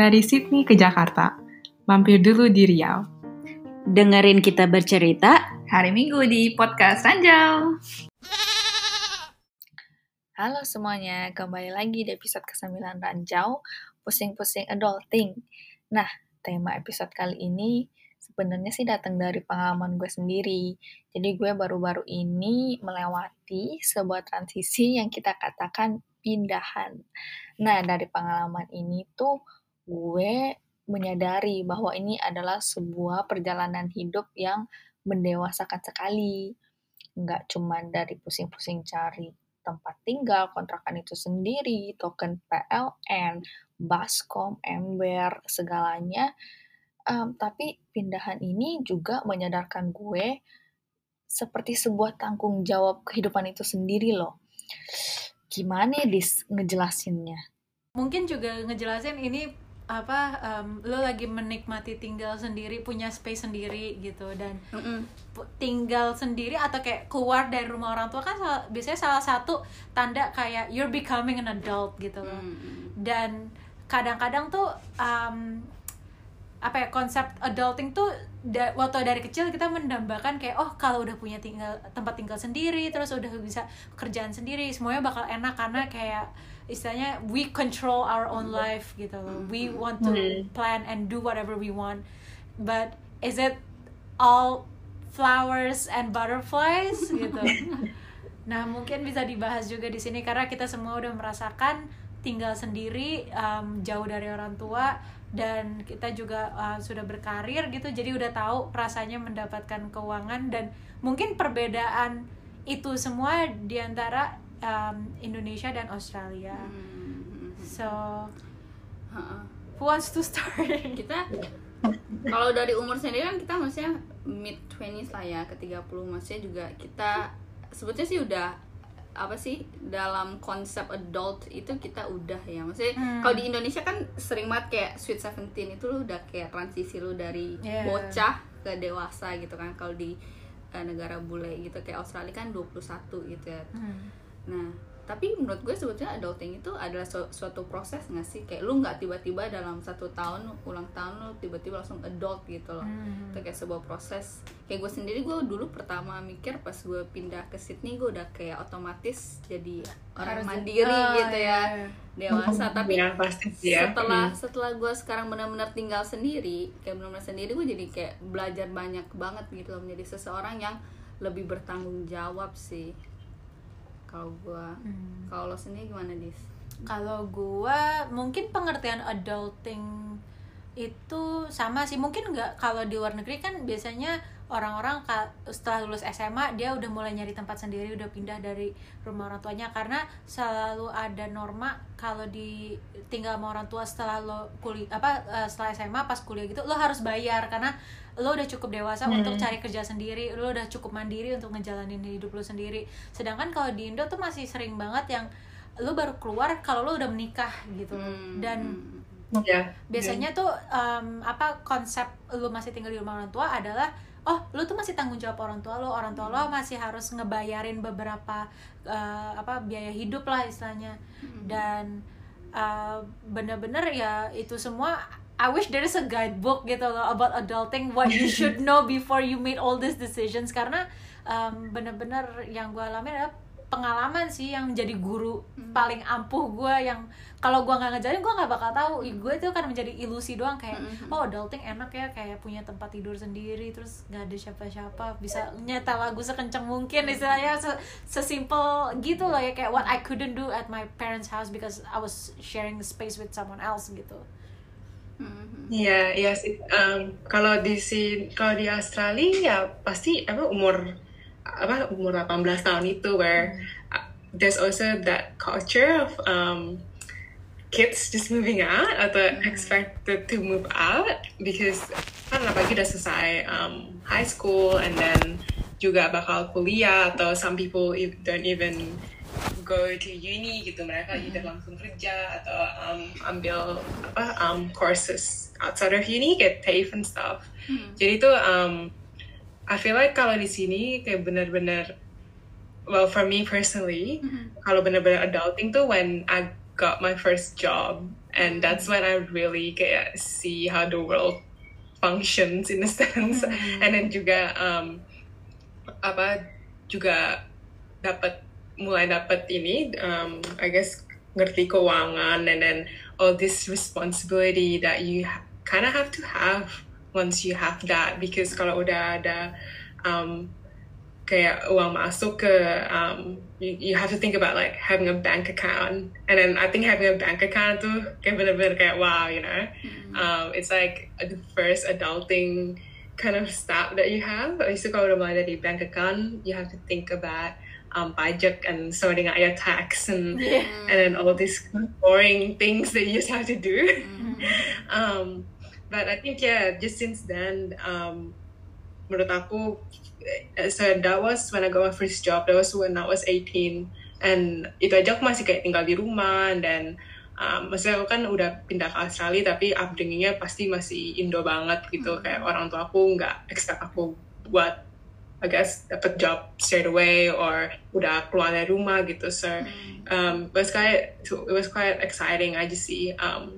Dari Sydney ke Jakarta, mampir dulu di Riau. Dengerin kita bercerita hari Minggu di Podcast Ranjau. Halo semuanya, kembali lagi di episode ke-9 Ranjau, Pusing-Pusing Adulting. Nah, tema episode kali ini sebenarnya sih datang dari pengalaman gue sendiri. Jadi gue baru-baru ini melewati sebuah transisi yang kita katakan pindahan. Nah, dari pengalaman ini tuh gue menyadari bahwa ini adalah sebuah perjalanan hidup yang mendewasakan sekali. Nggak cuma dari pusing-pusing cari tempat tinggal, kontrakan itu sendiri, token PLN, baskom, ember, segalanya. Um, tapi pindahan ini juga menyadarkan gue seperti sebuah tanggung jawab kehidupan itu sendiri loh. Gimana ya dis ngejelasinnya? Mungkin juga ngejelasin ini apa um, lo lagi menikmati tinggal sendiri punya space sendiri gitu dan mm -mm. tinggal sendiri atau kayak keluar dari rumah orang tua kan salah, biasanya salah satu tanda kayak you're becoming an adult gitu loh mm -hmm. dan kadang-kadang tuh um, apa ya konsep adulting tuh da, waktu dari kecil kita mendambakan kayak oh kalau udah punya tinggal tempat tinggal sendiri terus udah bisa kerjaan sendiri semuanya bakal enak karena kayak istilahnya we control our own life gitu. Loh we mm-hmm. want to mm-hmm. plan and do whatever we want. But is it all flowers and butterflies? Gitu. Nah mungkin bisa dibahas juga di sini karena kita semua udah merasakan tinggal sendiri um, jauh dari orang tua dan kita juga uh, sudah berkarir gitu jadi udah tahu rasanya mendapatkan keuangan dan mungkin perbedaan itu semua di antara um, Indonesia dan Australia. Hmm. So, who wants to start? Kita kalau dari umur sendiri kan kita maksudnya mid 20s lah ya, ke 30 maksudnya juga kita sebetulnya sih udah apa sih dalam konsep adult itu kita udah ya maksudnya hmm. kalau di Indonesia kan sering banget kayak sweet seventeen itu lu udah kayak transisi lu dari yeah. bocah ke dewasa gitu kan kalau di uh, negara bule gitu kayak Australia kan 21 gitu ya hmm nah tapi menurut gue sebetulnya adulting itu adalah su suatu proses nggak sih kayak lu nggak tiba-tiba dalam satu tahun ulang tahun lu tiba-tiba langsung adult gitu loh hmm. itu kayak sebuah proses kayak gue sendiri gue dulu pertama mikir pas gue pindah ke Sydney gue udah kayak otomatis jadi orang Harus mandiri oh, gitu ya iya. dewasa tapi ya, pasti, ya. setelah setelah gue sekarang benar-benar tinggal sendiri kayak benar-benar sendiri gue jadi kayak belajar banyak banget gitu loh menjadi seseorang yang lebih bertanggung jawab sih kalau gue hmm. kalau lo sendiri gimana dis? Kalau gue mungkin pengertian adulting itu sama sih. Mungkin nggak kalau di luar negeri kan biasanya orang-orang setelah lulus SMA dia udah mulai nyari tempat sendiri udah pindah dari rumah orang tuanya. Karena selalu ada norma kalau di tinggal sama orang tua setelah lo kuliah apa eh, setelah SMA pas kuliah gitu lo harus bayar. Karena lo udah cukup dewasa hmm. untuk cari kerja sendiri lo udah cukup mandiri untuk ngejalanin hidup lo sendiri sedangkan kalau di Indo tuh masih sering banget yang lo baru keluar kalau lo udah menikah gitu hmm. dan yeah. biasanya yeah. tuh um, apa konsep lo masih tinggal di rumah orang tua adalah oh lo tuh masih tanggung jawab orang tua lo orang tua lo hmm. masih harus ngebayarin beberapa uh, apa biaya hidup lah istilahnya hmm. dan uh, bener-bener ya itu semua I wish there is a guidebook gitu loh about adulting what you should know before you made all these decisions karena um, bener-bener yang gue alami adalah pengalaman sih yang jadi guru hmm. paling ampuh gue yang kalau gue nggak ngajarin gue nggak bakal tahu gue itu kan menjadi ilusi doang kayak hmm. oh adulting enak ya kayak punya tempat tidur sendiri terus nggak ada siapa-siapa bisa nyetel lagu sekencang mungkin istilahnya sesimpel gitu loh ya kayak what I couldn't do at my parents house because I was sharing space with someone else gitu Iya, iya sih. Um, kalau di si kalau di Australia ya pasti apa umur apa umur 18 tahun itu where uh, there's also that culture of um, kids just moving out atau mm. expected to move out because kan apalagi udah selesai um, high school and then juga bakal kuliah atau some people don't even go to uni gitu mereka mm. either langsung kerja atau um, ambil apa um, courses outside of uni get TAFE and stuff mm. jadi itu um, I feel like kalau di sini kayak bener-bener well for me personally mm -hmm. kalau bener-bener adulting tuh when I got my first job and that's when I really kayak see how the world functions in a sense and then juga um, apa juga dapat mulai dapat ini um, I guess ngerti keuangan and then all this responsibility that you kind of have to have once you have that. Because kalau udah ada um, kayak uang masuk ke um, you, you have to think about like having a bank account. And then I think having a bank account tuh kayak bener-bener kayak wow you know? Um, it's like the first adulting kind of step that you have. Habis itu kalau udah mulai dari bank account you have to think about um, pajak and sorting out your tax and and then all these boring things that you just have to do. Um, but I think yeah just since then um, menurut aku eh, so that was when I got my first job. That was when I was 18 and itu aja aku masih kayak tinggal di rumah dan um, maksudnya aku kan udah pindah ke Australia tapi upbringingnya pasti masih Indo banget gitu. Kayak orang tua aku nggak expect aku buat I guess dapat job straight away or udah keluar dari rumah gitu so um, it was quite it was quite exciting aja sih um,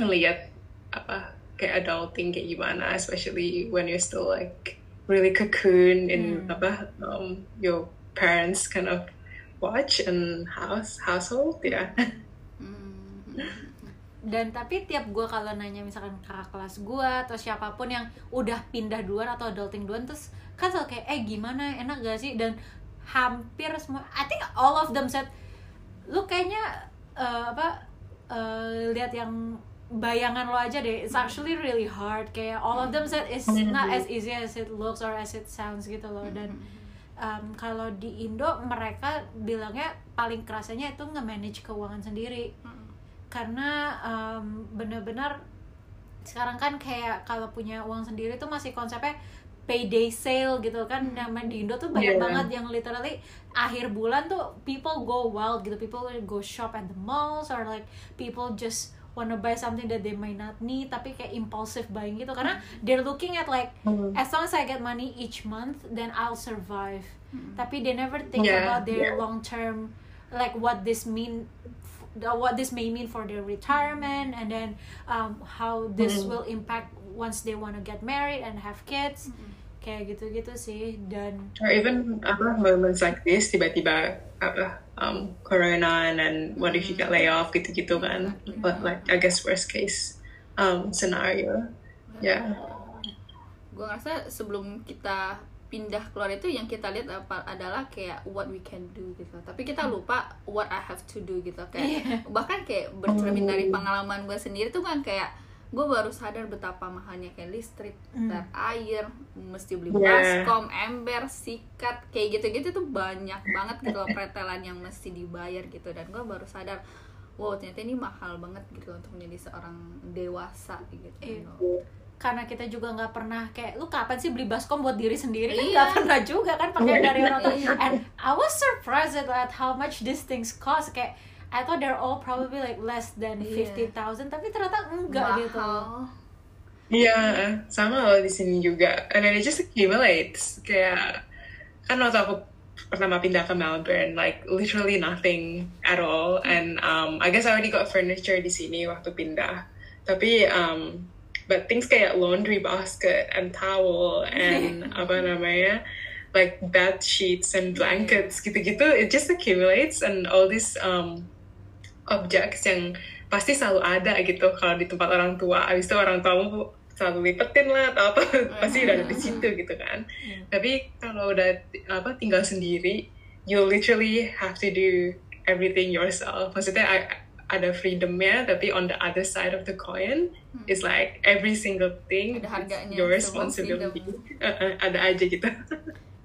ngelihat apa kayak adulting kayak gimana especially when you're still like really cocoon in apa um, your parents kind of watch and house household ya dan tapi tiap gue kalau nanya misalkan kakak kelas gue atau siapa pun yang udah pindah duluan atau adulting duluan terus kan selalu kayak eh gimana? Enak gak sih? Dan hampir semua I think all of them said lu kayaknya eh, apa eh, lihat yang bayangan lo aja deh. It's actually really hard. Kayak all of them said it's not as easy as it looks or as it sounds gitu loh. Dan um, kalau di Indo mereka bilangnya paling kerasanya itu nge-manage keuangan sendiri. Karena um, bener-bener sekarang kan kayak kalau punya uang sendiri tuh masih konsepnya payday sale gitu kan. Namanya di Indo tuh banyak Yeah. banget yang literally akhir bulan tuh people go wild gitu. People go shop at the malls or like people just wanna buy something that they might not need tapi kayak impulsive buying gitu. Karena they're looking at like as long as I get money each month then I'll survive. Tapi they never think Yeah, about their yeah. long term like what this mean the, what this may mean for their retirement and then um, how this Mm. will impact once they want to get married and have kids kayak gitu-gitu sih dan or even apa moments like this tiba-tiba apa um, corona and then what if you get lay off gitu-gitu kan. But like I guess worst case um, scenario. Yeah. Gue ngerasa sebelum kita pindah keluar itu yang kita lihat apa adalah kayak what we can do gitu. Tapi kita lupa what I have to do gitu. Kayak bahkan kayak bercermin dari pengalaman gue sendiri tuh kan kayak gue baru sadar betapa mahalnya kayak listrik dan air mesti beli Yeah. baskom ember sikat kayak gitu-gitu tuh banyak banget gitu loh pretelan yang mesti dibayar gitu dan gue baru sadar wow ternyata ini mahal banget gitu loh untuk menjadi seorang dewasa gitu Iya. loh. karena kita juga nggak pernah kayak lu kapan sih beli baskom buat diri sendiri kan Iya. nggak pernah juga kan pakai dari orang tua Iya. and I was surprised at how much these things cost kayak I thought they're all probably like less than Iya. fifty thousand tapi ternyata enggak gitu mahal Iya, sama loh di sini juga. And then it just accumulates. Kayak kan waktu aku pertama pindah ke Melbourne, like literally nothing at all. And um, I guess I already got furniture di sini waktu pindah. Tapi um, but things kayak laundry basket and towel and apa namanya like bed sheets and blankets gitu-gitu it just accumulates and all these um, objects yang pasti selalu ada gitu. Kalau di tempat orang tua habis itu orang tuamu selalu lipetin lah atau apa pasti udah ada di situ gitu kan. Tapi kalau udah apa tinggal sendiri you literally have to do everything yourself. Maksudnya ada freedomnya tapi on the other side of the coin is like every single thing Ada harganya, your responsibility. Uh-uh, ada aja gitu.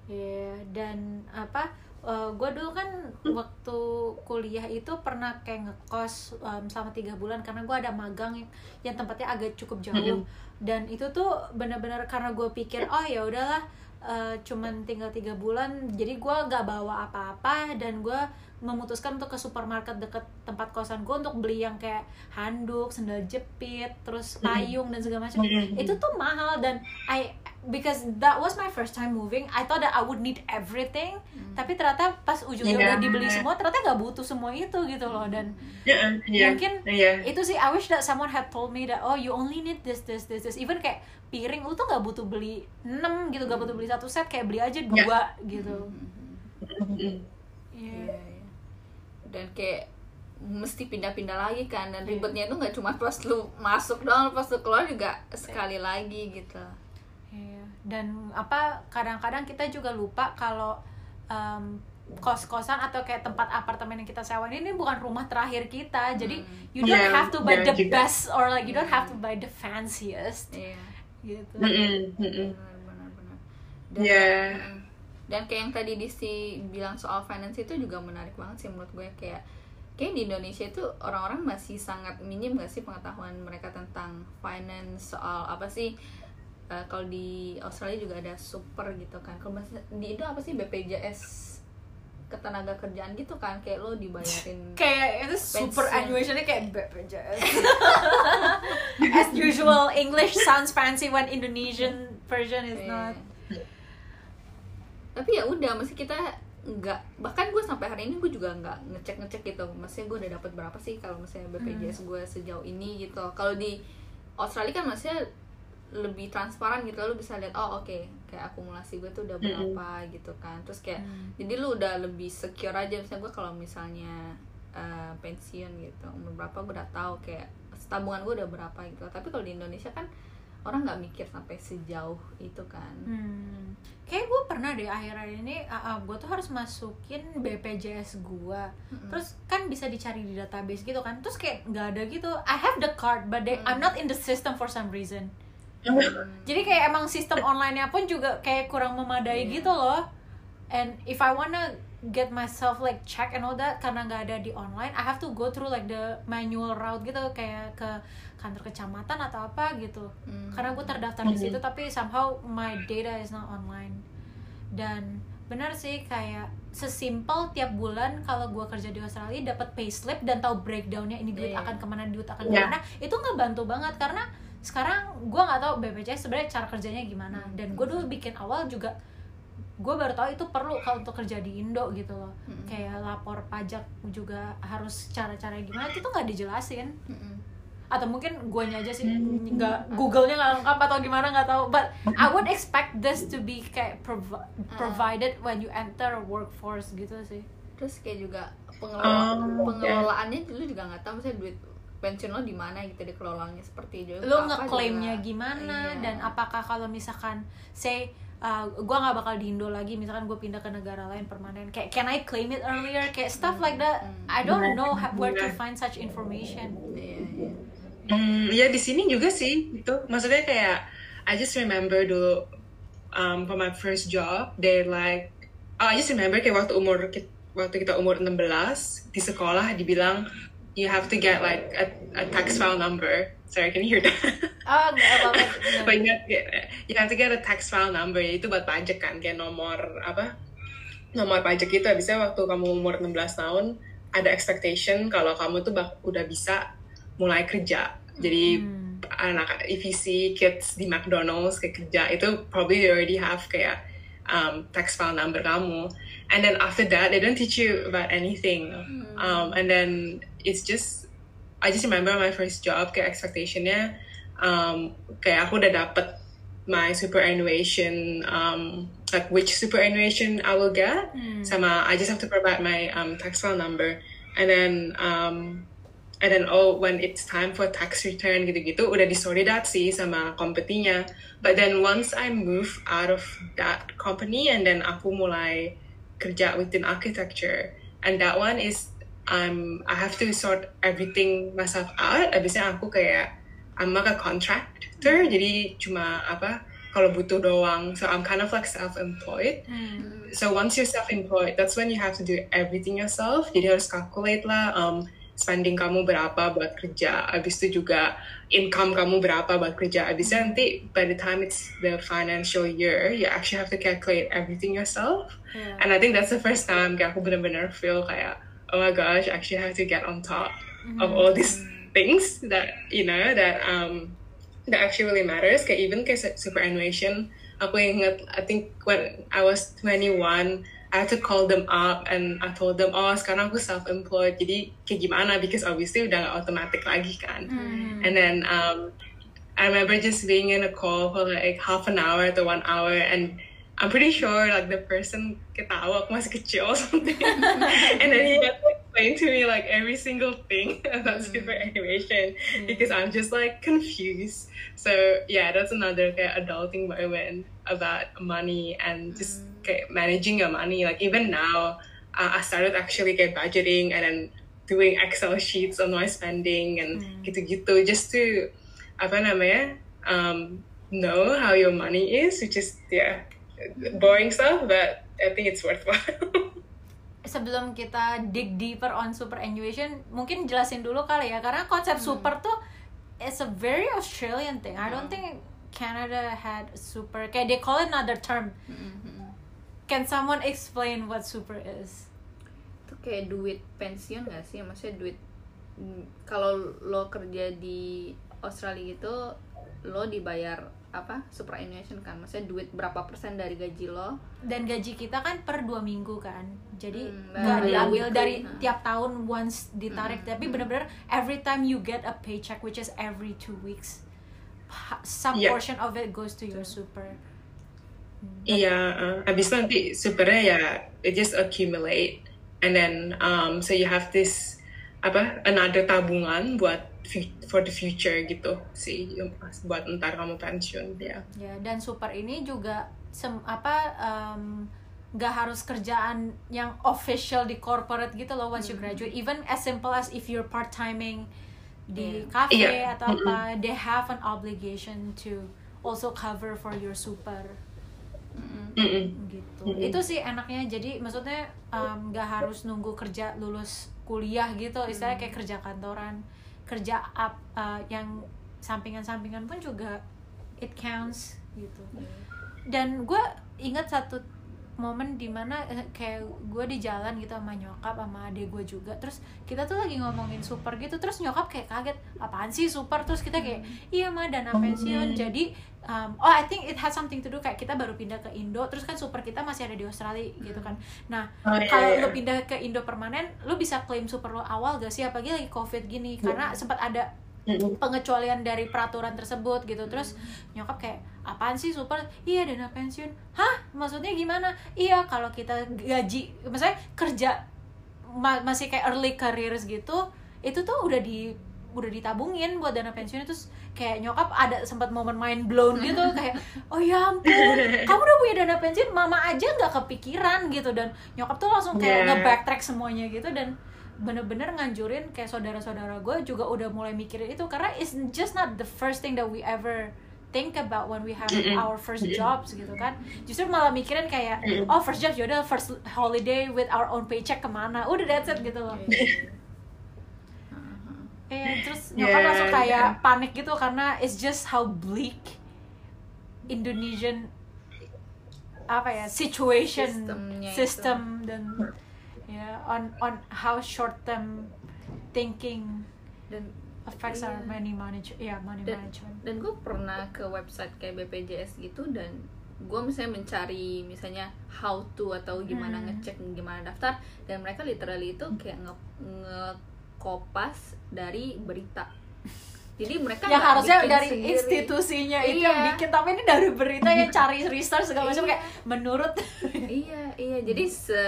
Iya, dan apa? Gue dulu kan waktu kuliah itu pernah kayak ngekos um, selama tiga bulan karena gue ada magang yang, yang tempatnya agak cukup jauh. Dan itu tuh benar-benar karena gue pikir oh ya udahlah uh, cuman tinggal tiga bulan jadi gue nggak bawa apa-apa dan gue memutuskan untuk ke supermarket deket tempat kosan gue untuk beli yang kayak handuk, sendal jepit, terus payung dan segala macam. Itu tuh mahal dan I because that was my first time moving. I thought that I would need everything, tapi ternyata pas ujungnya Iya. udah dibeli semua, ternyata nggak butuh semua itu gitu loh dan Yeah, yeah, Mungkin yeah. itu sih I wish that someone had told me that oh you only need this this this this even kayak piring lu tuh nggak butuh beli 6 gitu gak butuh beli satu set kayak beli aja dua gitu Mm-mm. Iya. Iya, iya. dan kayak mesti pindah-pindah lagi kan dan Iya. ribetnya itu nggak cuma pas lu masuk doang pas lu keluar juga sekali lagi gitu Iya. dan apa kadang-kadang kita juga lupa kalau em, kos-kosan atau kayak tempat apartemen yang kita sewa ini bukan rumah terakhir kita jadi you don't Iya, have to buy iya the juga. best or like you don't have to buy the fanciest iya gitu Mm-mm, mm-mm. benar benar benar Iya. Dan kayak yang tadi Disi bilang soal finance itu juga menarik banget sih menurut gue kayak kayak di Indonesia itu orang-orang masih sangat minim gak sih pengetahuan mereka tentang finance soal apa sih? Eh, kalau di Australia juga ada super gitu kan. Kalau di Indo apa sih? BPJS ketenaga kerjaan gitu kan kayak lo dibayarin kayak itu super annuationnya kayak BPJS as usual English sounds fancy when Indonesian version is Iya. not tapi ya udah masih kita nggak bahkan gue sampai hari ini gue juga nggak ngecek ngecek gitu. Maksudnya gue udah dapat berapa sih kalau misalnya BPJS gue sejauh ini gitu. Kalau di Australia kan maksudnya lebih transparan gitu lu bisa lihat oh oke kayak akumulasi gue tuh udah berapa gitu kan. Terus kayak jadi lu udah lebih secure aja. Misalnya gue kalau misalnya eh, pensiun gitu umur berapa gue udah tahu kayak tabungan gue udah berapa gitu. Tapi kalau di Indonesia kan orang nggak mikir sampai sejauh itu kan. Hmm. kayak gue pernah deh akhir-akhir ini gue tuh harus masukin BPJS gue terus kan bisa dicari di database gitu kan. Terus kayak nggak ada gitu. I have the card but they, I'm not in the system for some reason. Jadi kayak emang sistem online-nya pun juga kayak kurang memadai gitu loh. And if I wanna get myself like check and all that karena nggak ada di online I have to go through like the manual route gitu kayak ke kantor kecamatan atau apa gitu Hmm. karena gue terdaftar di situ tapi somehow my data is not online dan benar sih kayak sesimpel tiap bulan kalau gue kerja di Australia dapat payslip dan tahu breakdownnya ini duit Iya. akan ke mana duit akan Iya. ke mana itu ngebantu banget karena sekarang gue nggak tahu BPJS sebenarnya cara kerjanya gimana dan gue dulu bikin awal juga gue baru tahu itu perlu kalau untuk kerja di Indo gitu loh Mm-mm. kayak lapor pajak juga harus cara-cara gimana itu nggak dijelasin Mm-mm. atau mungkin guanya aja sih nggak Google-nya nggak lengkap atau gimana nggak tahu but I would expect this to be kayak provi- provided when you enter a workforce gitu sih terus kayak juga pengelola Oh, oke. pengelolaannya lu juga nggak tahu misalnya duit pensiun lo di mana gitu dikelolanya seperti itu lo ngeklaimnya gimana Iya. dan apakah kalau misalkan say uh, gue nggak bakal di Indo lagi misalkan gue pindah ke negara lain permanen. Kayak can I claim it earlier? Kayak stuff like that. I don't know ha- where to find such information. Iya, iya. Hmm, ya di sini juga sih itu maksudnya kayak I just remember dulu um, for my first job they like oh, I just remember kayak waktu umur waktu kita umur 16 di sekolah dibilang you have to get like a, a tax file number. Sorry can you hear that? Oh nggak apa-apa But you have, to get, you have to get a tax file number. Ya itu buat pajak kan kayak nomor apa nomor pajak itu habisnya waktu kamu umur 16 tahun ada expectation kalau kamu tuh bak- udah bisa mulai kerja. Jadi Hmm. anak EVC kids di McDonald's kayak kerja itu probably they already have kayak um, tax file number kamu. And then after that they don't teach you about anything. Um, and then it's just I just remember my first job kayak expectationnya um, kayak aku udah dapet my superannuation um, like which superannuation I will get. Sama I just have to provide my um, tax file number. And then um, and then oh when it's time for tax return gitu-gitu udah disolidasi sama kompetinya but then once I move out of that company and then aku mulai kerja within architecture. And that one is I'm I have to sort everything myself out. Abisnya aku kayak I'm like a contractor. Jadi cuma apa kalau butuh doang. So I'm kind of like self-employed. Hmm. so once you're self-employed that's when you have to do everything yourself. Jadi harus calculate lah um, spending kamu berapa buat kerja. Abis itu juga income kamu berapa buat kerja. Abisnya nanti by the time it's the financial year you actually have to calculate everything yourself. Yeah. and I think that's the first time kayak aku benar-benar feel kayak oh my gosh, I actually have to get on top of all these things that you know that um that actually really matters. Kayak even kayak su- superannuation, aku inget I think when I was 21, I had to call them up and I told them, oh sekarang aku self-employed, jadi kayak gimana? Because obviously udah gak automatic lagi kan. And then um, I remember just being in a call for like half an hour to one hour and I'm pretty sure like the person ketawa masih kecil or something. and then he had to explain to me like every single thing about superannuation because I'm just like confused. So yeah, that's another kayak adulting moment about money and just kayak managing your money. Like even now, uh, I started actually get budgeting and then doing Excel sheets on my spending and gitu-gitu just to apa namanya um, know how your money is, which is yeah boring stuff, but I think it's worthwhile. sebelum kita dig deeper on superannuation mungkin jelasin dulu kali ya karena konsep super tuh it's a very Australian thing. I don't think Canada had super kayak they call it another term. Can someone explain what super is? Itu kayak duit pensiun gak sih? Maksudnya duit mm, kalau lo kerja di Australia gitu lo dibayar apa superannuation kan. Maksudnya duit berapa persen dari gaji lo. Dan gaji kita kan per dua minggu kan. Jadi Hmm, nggak dari diambil weekly. dari Hmm. tiap tahun once ditarik. Tapi bener-bener every time you get a paycheck which is every two weeks some Yeah. portion of it goes to your super. Iya, uh, habis itu nanti supernya ya it just accumulate. And then um, so you have this apa another tabungan buat for the future gitu sih buat ntar kamu pensiun ya. ya dan super ini juga sem apa em, nggak harus kerjaan yang official di corporate gitu loh once you graduate even as simple as if you're part timing di cafe Iya. atau apa they have an obligation to also cover for your super Mm-mm. gitu Mm-mm. itu sih enaknya jadi maksudnya em, nggak harus nunggu kerja lulus kuliah gitu istilahnya kayak kerja kantoran kerja up uh, yang sampingan-sampingan pun juga it counts gitu. Dan gue ingat satu momen di mana eh, kayak gue di jalan gitu sama nyokap sama adik gue juga. Terus kita tuh lagi ngomongin super gitu terus nyokap kayak kaget apaan sih super? Terus kita kayak iya mah dana pensiun. Jadi um, oh I think it has something to do kayak kita baru pindah ke Indo terus kan super kita masih ada di Australia gitu kan. Nah Oh, iya, kalau iya. lu pindah ke Indo permanen lu bisa klaim super lo awal gak sih? Apalagi lagi covid gini karena sempat ada Pengecualian dari peraturan tersebut gitu. Terus nyokap kayak apaan sih super? Iya dana pensiun. Hah? Maksudnya gimana? Iya kalau kita gaji maksudnya kerja ma- masih kayak early careers gitu itu tuh udah di udah ditabungin buat dana pensiun. Terus kayak nyokap ada sempat momen mind blown gitu kayak oh ya ampun kamu udah punya dana pensiun mama aja nggak kepikiran gitu. Dan nyokap tuh langsung kayak Yeah. nge-backtrack semuanya gitu. Dan bener-bener nganjurin kayak saudara-saudara gue juga udah mulai mikirin itu. Karena it's just not the first thing that we ever think about when we have our first jobs gitu kan. Justru malah mikirin kayak oh first job yaudah first holiday with our own paycheck ke mana. Udah that's it gitu loh. Eh, terus nyokap Yeah, langsung kayak yeah. panik gitu karena it's just how bleak Indonesian apa ya situation Sistemnya itu. system dan ya on on how short term thinking dan affects our Iya. money management ya money dan, management dan gue pernah ke website kayak BPJS gitu dan gue misalnya mencari misalnya how to atau gimana Hmm. ngecek gimana daftar dan mereka literally itu kayak nge ngekopas dari berita jadi mereka yang harusnya bikin dari sendiri. institusinya itu Iya. yang bikin tapi ini dari berita yang cari research segala macam Iya. kayak menurut iya iya jadi se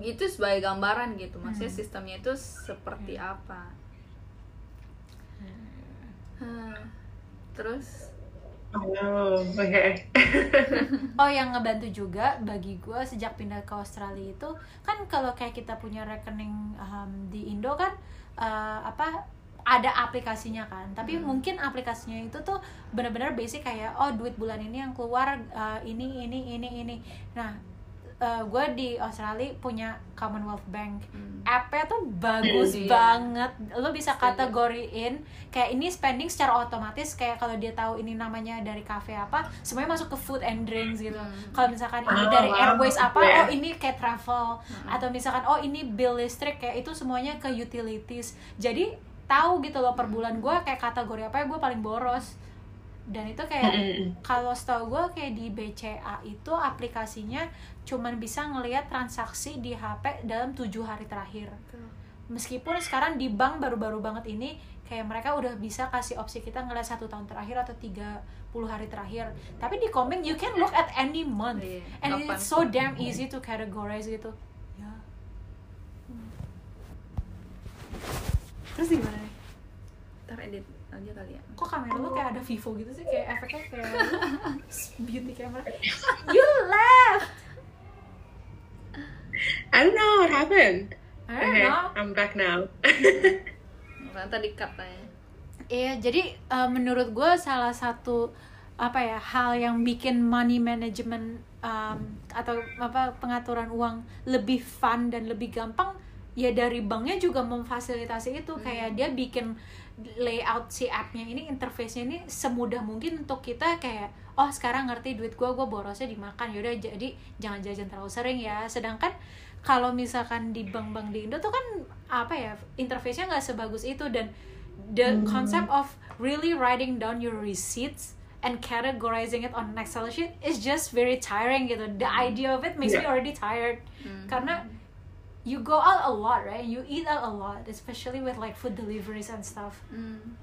itu sebagai gambaran gitu. Maksudnya Hmm. sistemnya itu seperti apa. Hah, terus? Oh, oke. Oh yang ngebantu juga bagi gue sejak pindah ke Australia itu kan kalau kayak kita punya rekening um, di Indo kan uh, apa ada aplikasinya kan. Tapi mungkin aplikasinya itu tuh benar-benar basic kayak oh duit bulan ini yang keluar uh, ini ini ini ini. Nah gue di Australia punya Commonwealth Bank Hmm. app-nya tuh bagus Iya. banget lo bisa kategoriin kayak ini spending secara otomatis kayak kalau dia tahu ini namanya dari cafe apa semuanya masuk ke food and drinks gitu Hmm. kalau misalkan ini Oh, dari wow. airways apa Yeah. oh ini kayak travel atau misalkan oh ini bill listrik kayak itu semuanya ke utilities jadi tahu gitu loh per bulan gue kayak kategori apa ya gue paling boros dan itu kayak Mm-mm. kalau setahu gue kayak di BCA itu aplikasinya cuman bisa ngelihat transaksi di HP dalam tujuh hari terakhir. Meskipun sekarang di bank baru-baru banget ini kayak mereka udah bisa kasih opsi kita ngeliat satu tahun terakhir atau 30 hari terakhir. Tapi di Combank you can look at any month. Iya, and kapan it's so damn easy to categorize gitu. Ya. Terus gimana nih? Ntar edit aja kali ya. kok kamera lu kayak ada Vivo gitu sih? Kayak efeknya kayak beauty camera. You left I don't know what happened. I don't Okay, know I'm back now. Karena tadi cut aja. Iya, jadi uh, menurut gue salah satu apa ya hal yang bikin money management um, atau apa pengaturan uang lebih fun dan lebih gampang ya dari banknya juga memfasilitasi itu kayak dia bikin layout si appnya ini interface-nya ini semudah mungkin untuk kita kayak oh sekarang ngerti duit gue gue borosnya dimakan yaudah jadi jangan jajan terlalu sering ya sedangkan kalau misalkan di bank-bank di Indo tuh kan apa ya interface-nya nggak sebagus itu dan the concept of really writing down your receipts and categorizing it on an Excel sheet is just very tiring gitu. The idea of it makes me Yeah. already tired karena you go out a lot, right? You eat out a lot, especially with like food deliveries and stuff. Hmm.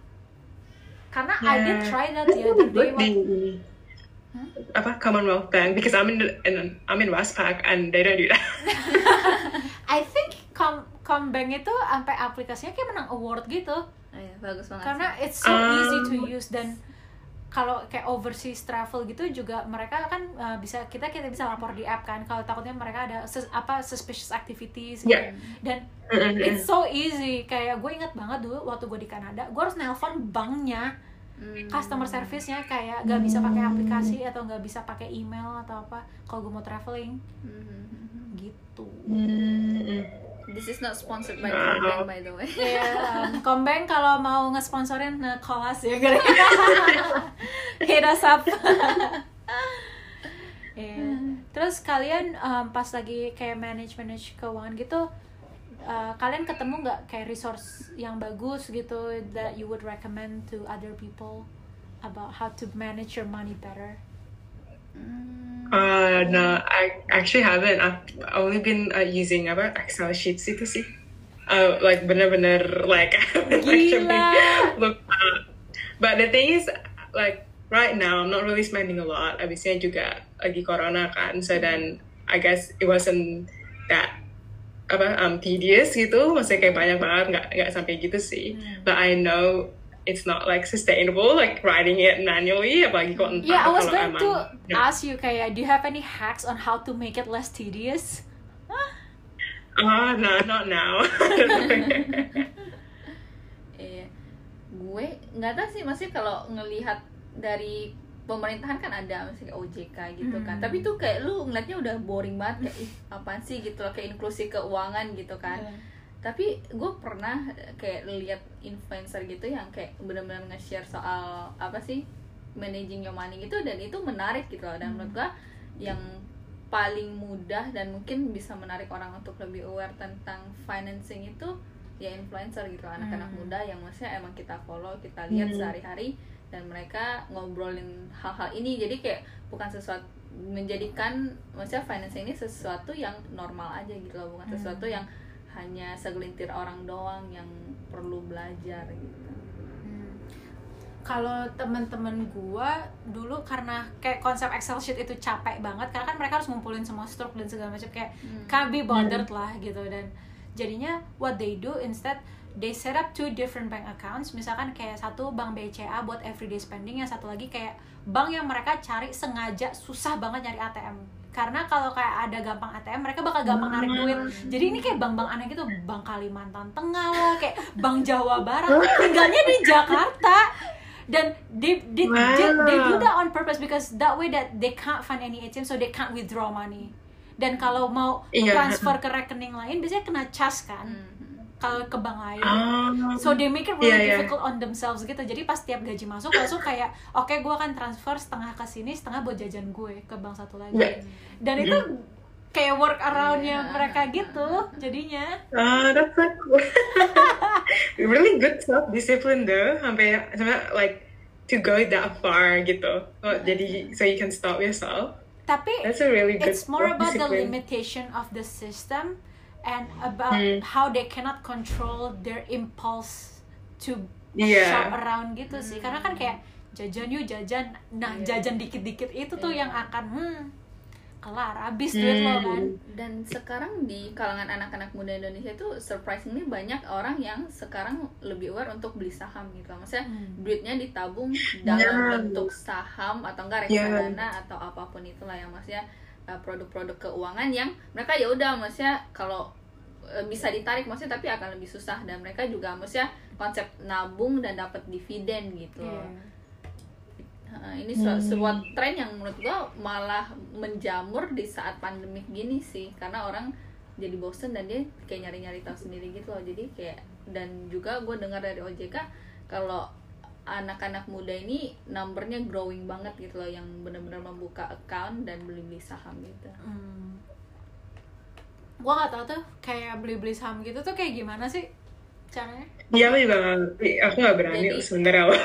Karena I did Yeah. try that the other day. Apa Commonwealth Bank because I'm in, in I'm in Westpac and they don't do that. I think Com Combank itu sampai aplikasinya kayak menang award gitu. Oh, iya, bagus banget. karena sih. it's so Um, easy to use dan kalau kayak overseas travel gitu juga mereka kan uh, bisa kita kita bisa lapor di app kan kalau takutnya mereka ada sus- apa suspicious activities gitu. Yeah. dan Mm-mm. it's so easy kayak gue inget banget dulu waktu gue di Kanada gue harus nelpon banknya Hmm. customer service-nya kayak gak bisa pakai aplikasi atau gak bisa pakai email atau apa kalau gue mau traveling Hmm. gitu Mm-mm. This is not sponsored by. Combank by the way. Ya, um, Combank kalau mau ngesponsorin nah, kelas ya gara Hit us up. Iya. Terus kalian um, pas lagi kayak manage manage keuangan gitu, uh, kalian ketemu nggak kayak resource yang bagus gitu that you would recommend to other people about how to manage your money better? Uh, no, I actually haven't. I've only been uh, using apa Excel sheets itu sih. Uh, like bener-bener like actually at. But the thing is, like right now, I'm not really spending a lot. Abisnya juga lagi corona kan, so then I guess it wasn't that apa um, tedious gitu. Maksudnya kayak banyak banget, nggak nggak sampai gitu sih. But I know it's not like sustainable, like writing it manually. Apalagi kok entah Yeah, I was going to emang- Yeah. ask you kayak, do you have any hacks on how to make it less tedious? Ah, no, not now. Iya. Gue nggak tahu sih masih kalau ngelihat dari pemerintahan kan ada misalnya OJK gitu kan. Hmm. Tapi tuh kayak lu ngeliatnya udah boring banget kayak ih apaan sih gitu loh kayak inklusi keuangan gitu kan. Iya. Tapi gue pernah kayak lihat influencer gitu yang kayak benar-benar nge-share soal apa sih managing your money gitu dan itu menarik gitu loh. Dan menurut gue yang paling mudah dan mungkin bisa menarik orang untuk lebih aware tentang financing itu ya influencer gitu anak-anak Hmm. muda yang maksudnya emang kita follow kita lihat Hmm. sehari-hari dan mereka ngobrolin hal-hal ini jadi kayak bukan sesuatu menjadikan maksudnya financing ini sesuatu yang normal aja gitu loh bukan Hmm. sesuatu yang hanya segelintir orang doang yang perlu belajar gitu Hmm. Kalau teman-teman gua dulu karena kayak konsep Excel sheet itu capek banget karena kan mereka harus ngumpulin semua stroke dan segala macam kayak Hmm. can't be bothered lah gitu dan jadinya what they do instead they set up two different bank accounts. Misalkan kayak satu bank BCA buat everyday spending yang satu lagi kayak bank yang mereka cari sengaja susah banget nyari ATM karena kalau kayak ada gampang ATM mereka bakal gampang narik duit. Jadi ini kayak bank-bank aneh gitu bank Kalimantan Tengah lah kayak bank Jawa Barat tinggalnya di Jakarta. Dan they they, they, they do that on purpose because that way that they can't find any ATM so they can't withdraw money. Dan kalau mau Iya. transfer ke rekening lain biasanya kena cas kan. Mhm. Kalau ke bank lain Ah. So they make it really Iya, iya. difficult on themselves gitu. Jadi pas tiap gaji masuk langsung kayak oke gue akan transfer setengah ke sini, setengah buat jajan gue ke bank satu lagi. Iya. Dan itu kayak work around-nya Iya. mereka gitu jadinya. Ah, that's so cool. really good self discipline though. Sampai sampai like to go that far gitu. Oh, jadi so you can stop yourself. Tapi That's a really good it's more about the limitation of the system and about Hmm. how they cannot control their impulse to Iya. shop around gitu sih. Karena kan kayak jajan yuk jajan. Nah, Iya. jajan dikit-dikit itu tuh Iya. yang akan hmm kelar habis duit lo Hmm. kan. dan sekarang di kalangan anak-anak muda Indonesia itu surprisingly banyak orang yang sekarang lebih aware untuk beli saham gitu maksudnya Hmm. duitnya ditabung dalam Ya. bentuk saham atau enggak reksadana atau apa pun itulah yang maksudnya produk-produk keuangan yang mereka ya udah maksudnya kalau uh, bisa ditarik maksudnya tapi akan lebih susah dan mereka juga maksudnya konsep nabung dan dapat dividen gitu loh. Iya. Uh, ini su- Hmm. sebuah tren yang menurut gua malah menjamur di saat pandemik gini sih karena orang jadi bosen dan dia kayak nyari-nyari tahu sendiri gitu loh jadi kayak dan juga gue dengar dari OJK kalau anak-anak muda ini numbernya growing banget gitu loh yang benar-benar membuka account dan beli-beli saham gitu Hmm. Gua nggak tahu tuh kayak beli-beli saham gitu tuh kayak gimana sih caranya? Iya, aku juga nggak ngerti. Aku nggak berani Jadi- sebenarnya.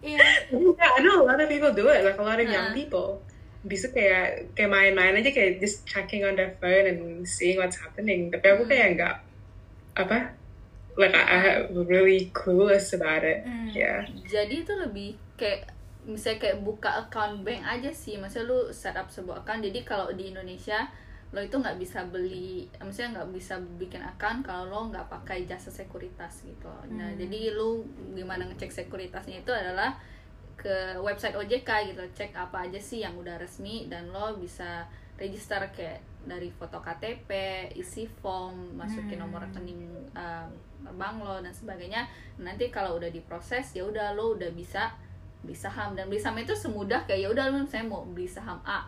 Iya. yeah, I know a lot of people do it, like a lot of young Nah. people. Bisa kayak kayak main-main aja kayak just checking on their phone and seeing what's happening. Tapi aku kayak nggak apa, like I, I really clueless about it. Hmm. Yeah. jadi itu lebih kayak misalnya kayak buka account bank aja sih maksudnya lu set up sebuah account jadi kalau di Indonesia lo itu nggak bisa beli maksudnya nggak bisa bikin account kalau lo nggak pakai jasa sekuritas gitu nah Hmm. jadi lu gimana ngecek sekuritasnya itu adalah ke website OJK gitu cek apa aja sih yang udah resmi dan lo bisa register kayak dari foto KTP isi form masukin Hmm. nomor rekening um, bank lo dan sebagainya nanti kalau udah diproses ya udah lo udah bisa beli saham dan beli saham itu semudah kayak ya udah lo misalnya mau beli saham A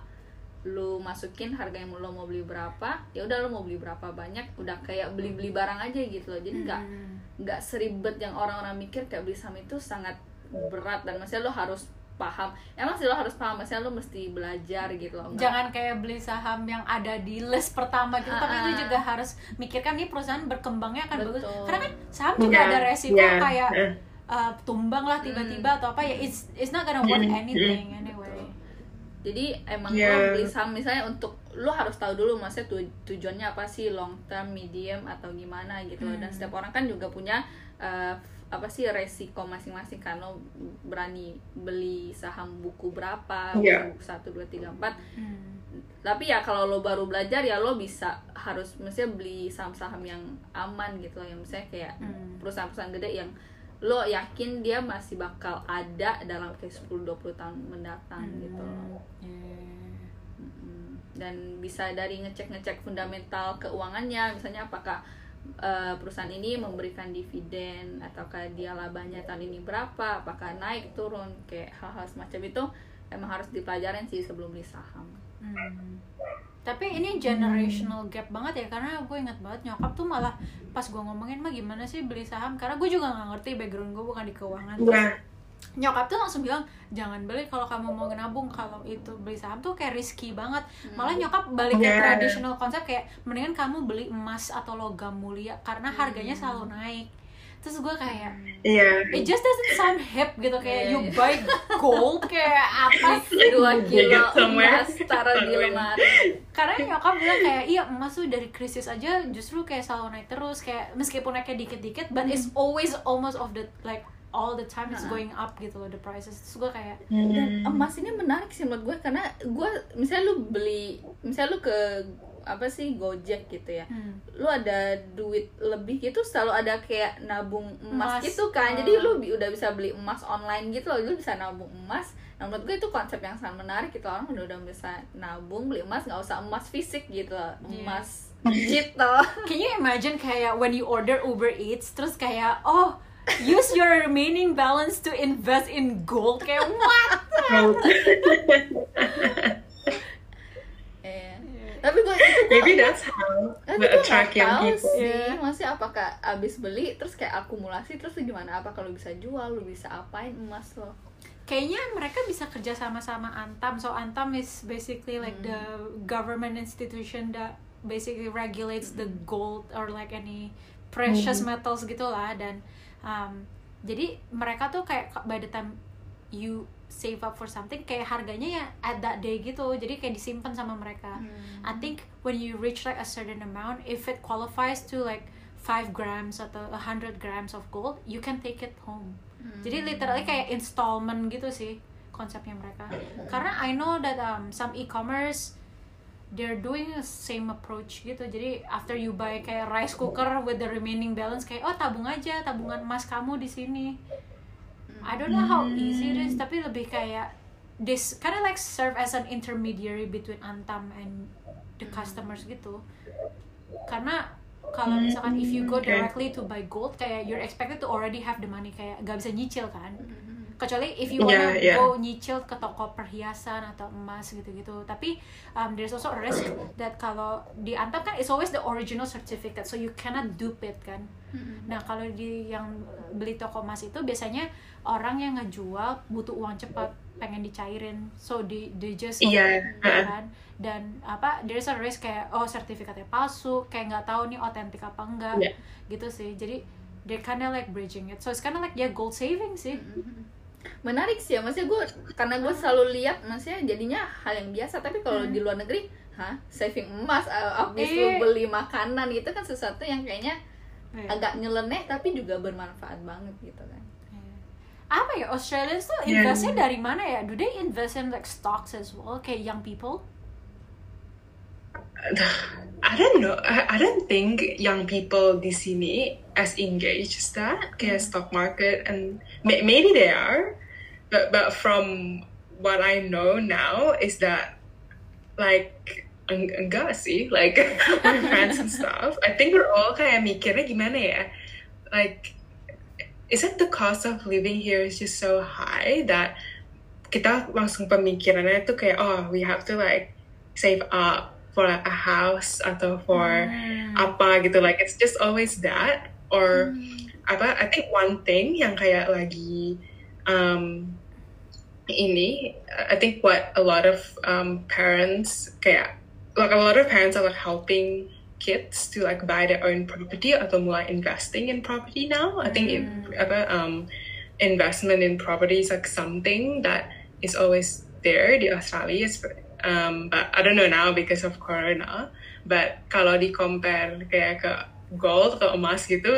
lu masukin harga yang lo mau beli berapa ya udah lo mau beli berapa banyak udah kayak beli beli barang aja gitu loh jadi nggak Hmm. nggak seribet yang orang-orang mikir kayak beli saham itu sangat berat dan maksudnya lo harus paham emang sih lo harus paham maksudnya lo mesti belajar gitu loh Jangan kayak beli saham yang ada di list pertama gitu, tapi Ah, itu ah. juga harus mikirkan nih perusahaan berkembangnya akan bagus. Betul. Karena kan saham juga Yeah, ada resiko yeah, kayak uh. uh, tumbang lah tiba-tiba atau apa ya. It's it's not gonna worth Mm, anything anyway. jadi emang Yeah. lo beli saham misalnya untuk lo harus tahu dulu maksudnya tu- tujuannya apa sih long term medium atau gimana gitu loh dan Hmm. setiap orang kan juga punya uh, apa sih resiko masing-masing kan lo berani beli saham buku berapa Yeah. buku satu dua tiga empat Hmm. tapi ya kalau lo baru belajar ya lo bisa harus mestinya beli saham-saham yang aman gitu loh yang misalnya kayak Hmm. perusahaan-perusahaan gede yang lo yakin dia masih bakal ada dalam kayak 10-20 tahun mendatang gitu loh Yeah. Dan bisa dari ngecek-ngecek fundamental keuangannya misalnya apakah uh, perusahaan ini memberikan dividen ataukah dia labanya tahun ini berapa apakah naik turun kayak hal-hal semacam itu emang harus dipelajarin sih sebelum beli saham Hmm. Tapi ini generational gap banget ya karena gue ingat banget nyokap tuh malah pas gue ngomongin mah gimana sih beli saham karena gue juga nggak ngerti background gue bukan di keuangan. Terus Yeah. Nyokap tuh langsung bilang jangan beli kalau kamu mau nabung. Kalau itu beli saham tuh kayak risky banget. Malah nyokap balik ke Yeah. traditional konsep kayak mendingan kamu beli emas atau logam mulia karena harganya selalu naik. Terus gue kayak Yeah. it just doesn't sound hip gitu. Kayak Iya, you iya. buy gold kayak apa sih? Dua kilo emas taruh di lemari. Karena nyokap bilang kayak iya emas tuh dari krisis aja justru kayak selalu naik terus. Kayak meskipun naiknya dikit-dikit but it's always almost of the like all the time it's going up gitu loh the prices terus gue kayak dan Hmm. emas ini menarik sih menurut gue karena gue misalnya lu beli misalnya lu ke apa sih Gojek gitu ya hmm, lu ada duit lebih gitu selalu ada kayak nabung emas, Emas. gitu kan Oh. jadi lu bi- udah bisa beli emas online gitu loh lu bisa nabung emas nah menurut gue itu konsep yang sangat menarik gitu orang udah udah bisa nabung beli emas nggak usah emas fisik gitu loh. Iya. emas digital can you imagine kayak when you order Uber Eats terus kayak oh use your remaining balance to invest in gold kayak what? Eh, tapi gue itu gue maybe that's how we gue attract young people. sih, Iya. maksudnya apakah abis beli terus kayak akumulasi terus gimana? Apa kalau bisa jual, lu bisa apain emas lo? kayaknya mereka bisa kerja sama-sama Antam. So Antam is basically like the government institution that basically regulates the gold or like any precious metals gitulah dan um, jadi mereka tuh kayak by the time you save up for something kayak harganya ya at that day gitu. Jadi kayak disimpan sama mereka. I think when you reach like a certain amount if it qualifies to like 5 grams atau 100 grams of gold you can take it home. Jadi literally kayak installment gitu sih konsepnya mereka. Karena I know that um, some e-commerce they're doing the same approach gitu. Jadi after you buy kayak rice cooker with the remaining balance kayak oh tabung aja tabungan emas kamu di sini. I don't know how easy it is tapi lebih kayak this kind of like serve as an intermediary between Antam and the customers gitu. Karena kalau misalkan if you go Okay. directly to buy gold kayak you're expected to already have the money kayak gak bisa nyicil kan kecuali if you wanna Yeah, yeah. go nyicil ke toko perhiasan atau emas gitu-gitu. Tapi um, there's also a risk that kalau di Antam kan it's always the original certificate so you cannot dupe it kan nah kalau di yang beli toko emas itu biasanya orang yang ngejual butuh uang cepat pengen dicairin. So di they just Iya, ya uh-uh. kan? Dan apa there's a risk kayak oh sertifikatnya palsu kayak nggak tahu nih otentik apa enggak Iya. gitu sih. Jadi they're kinda like bridging it. So it's kinda like ya gold saving sih Menarik sih ya, maksudnya gue karena gue selalu lihat, maksudnya jadinya hal yang biasa. Tapi kalau di luar negeri, hah saving emas, uh, abis lu Eh. beli makanan itu kan sesuatu yang kayaknya Iya. agak nyeleneh tapi juga bermanfaat banget gitu kan. apa ya Australians tuh Yeah. investnya dari mana ya do they invest in like stocks as well kayak young people I don't know. I, I don't think young people di sini as engaged as that kayak stock market and may, maybe they are, but but from what I know now is that like eng- enggak sih like my friends and stuff. I think we're all kayak mikirnya gimana ya, like is it the cost of living here is just so high that kita langsung pemikirannya tuh kayak oh we have to like save up for a house atau for apa gitu like it's just always that or apa I think one thing yang kayak lagi um, ini I think what a lot of um, parents kayak like a lot of parents are like helping kids to like buy their own property atau mulai investing in property now. I think it, apa um, investment in property is like something that is always there di Australia um, but I don't know now because of corona. But kalau di compare kayak ke gold atau emas gitu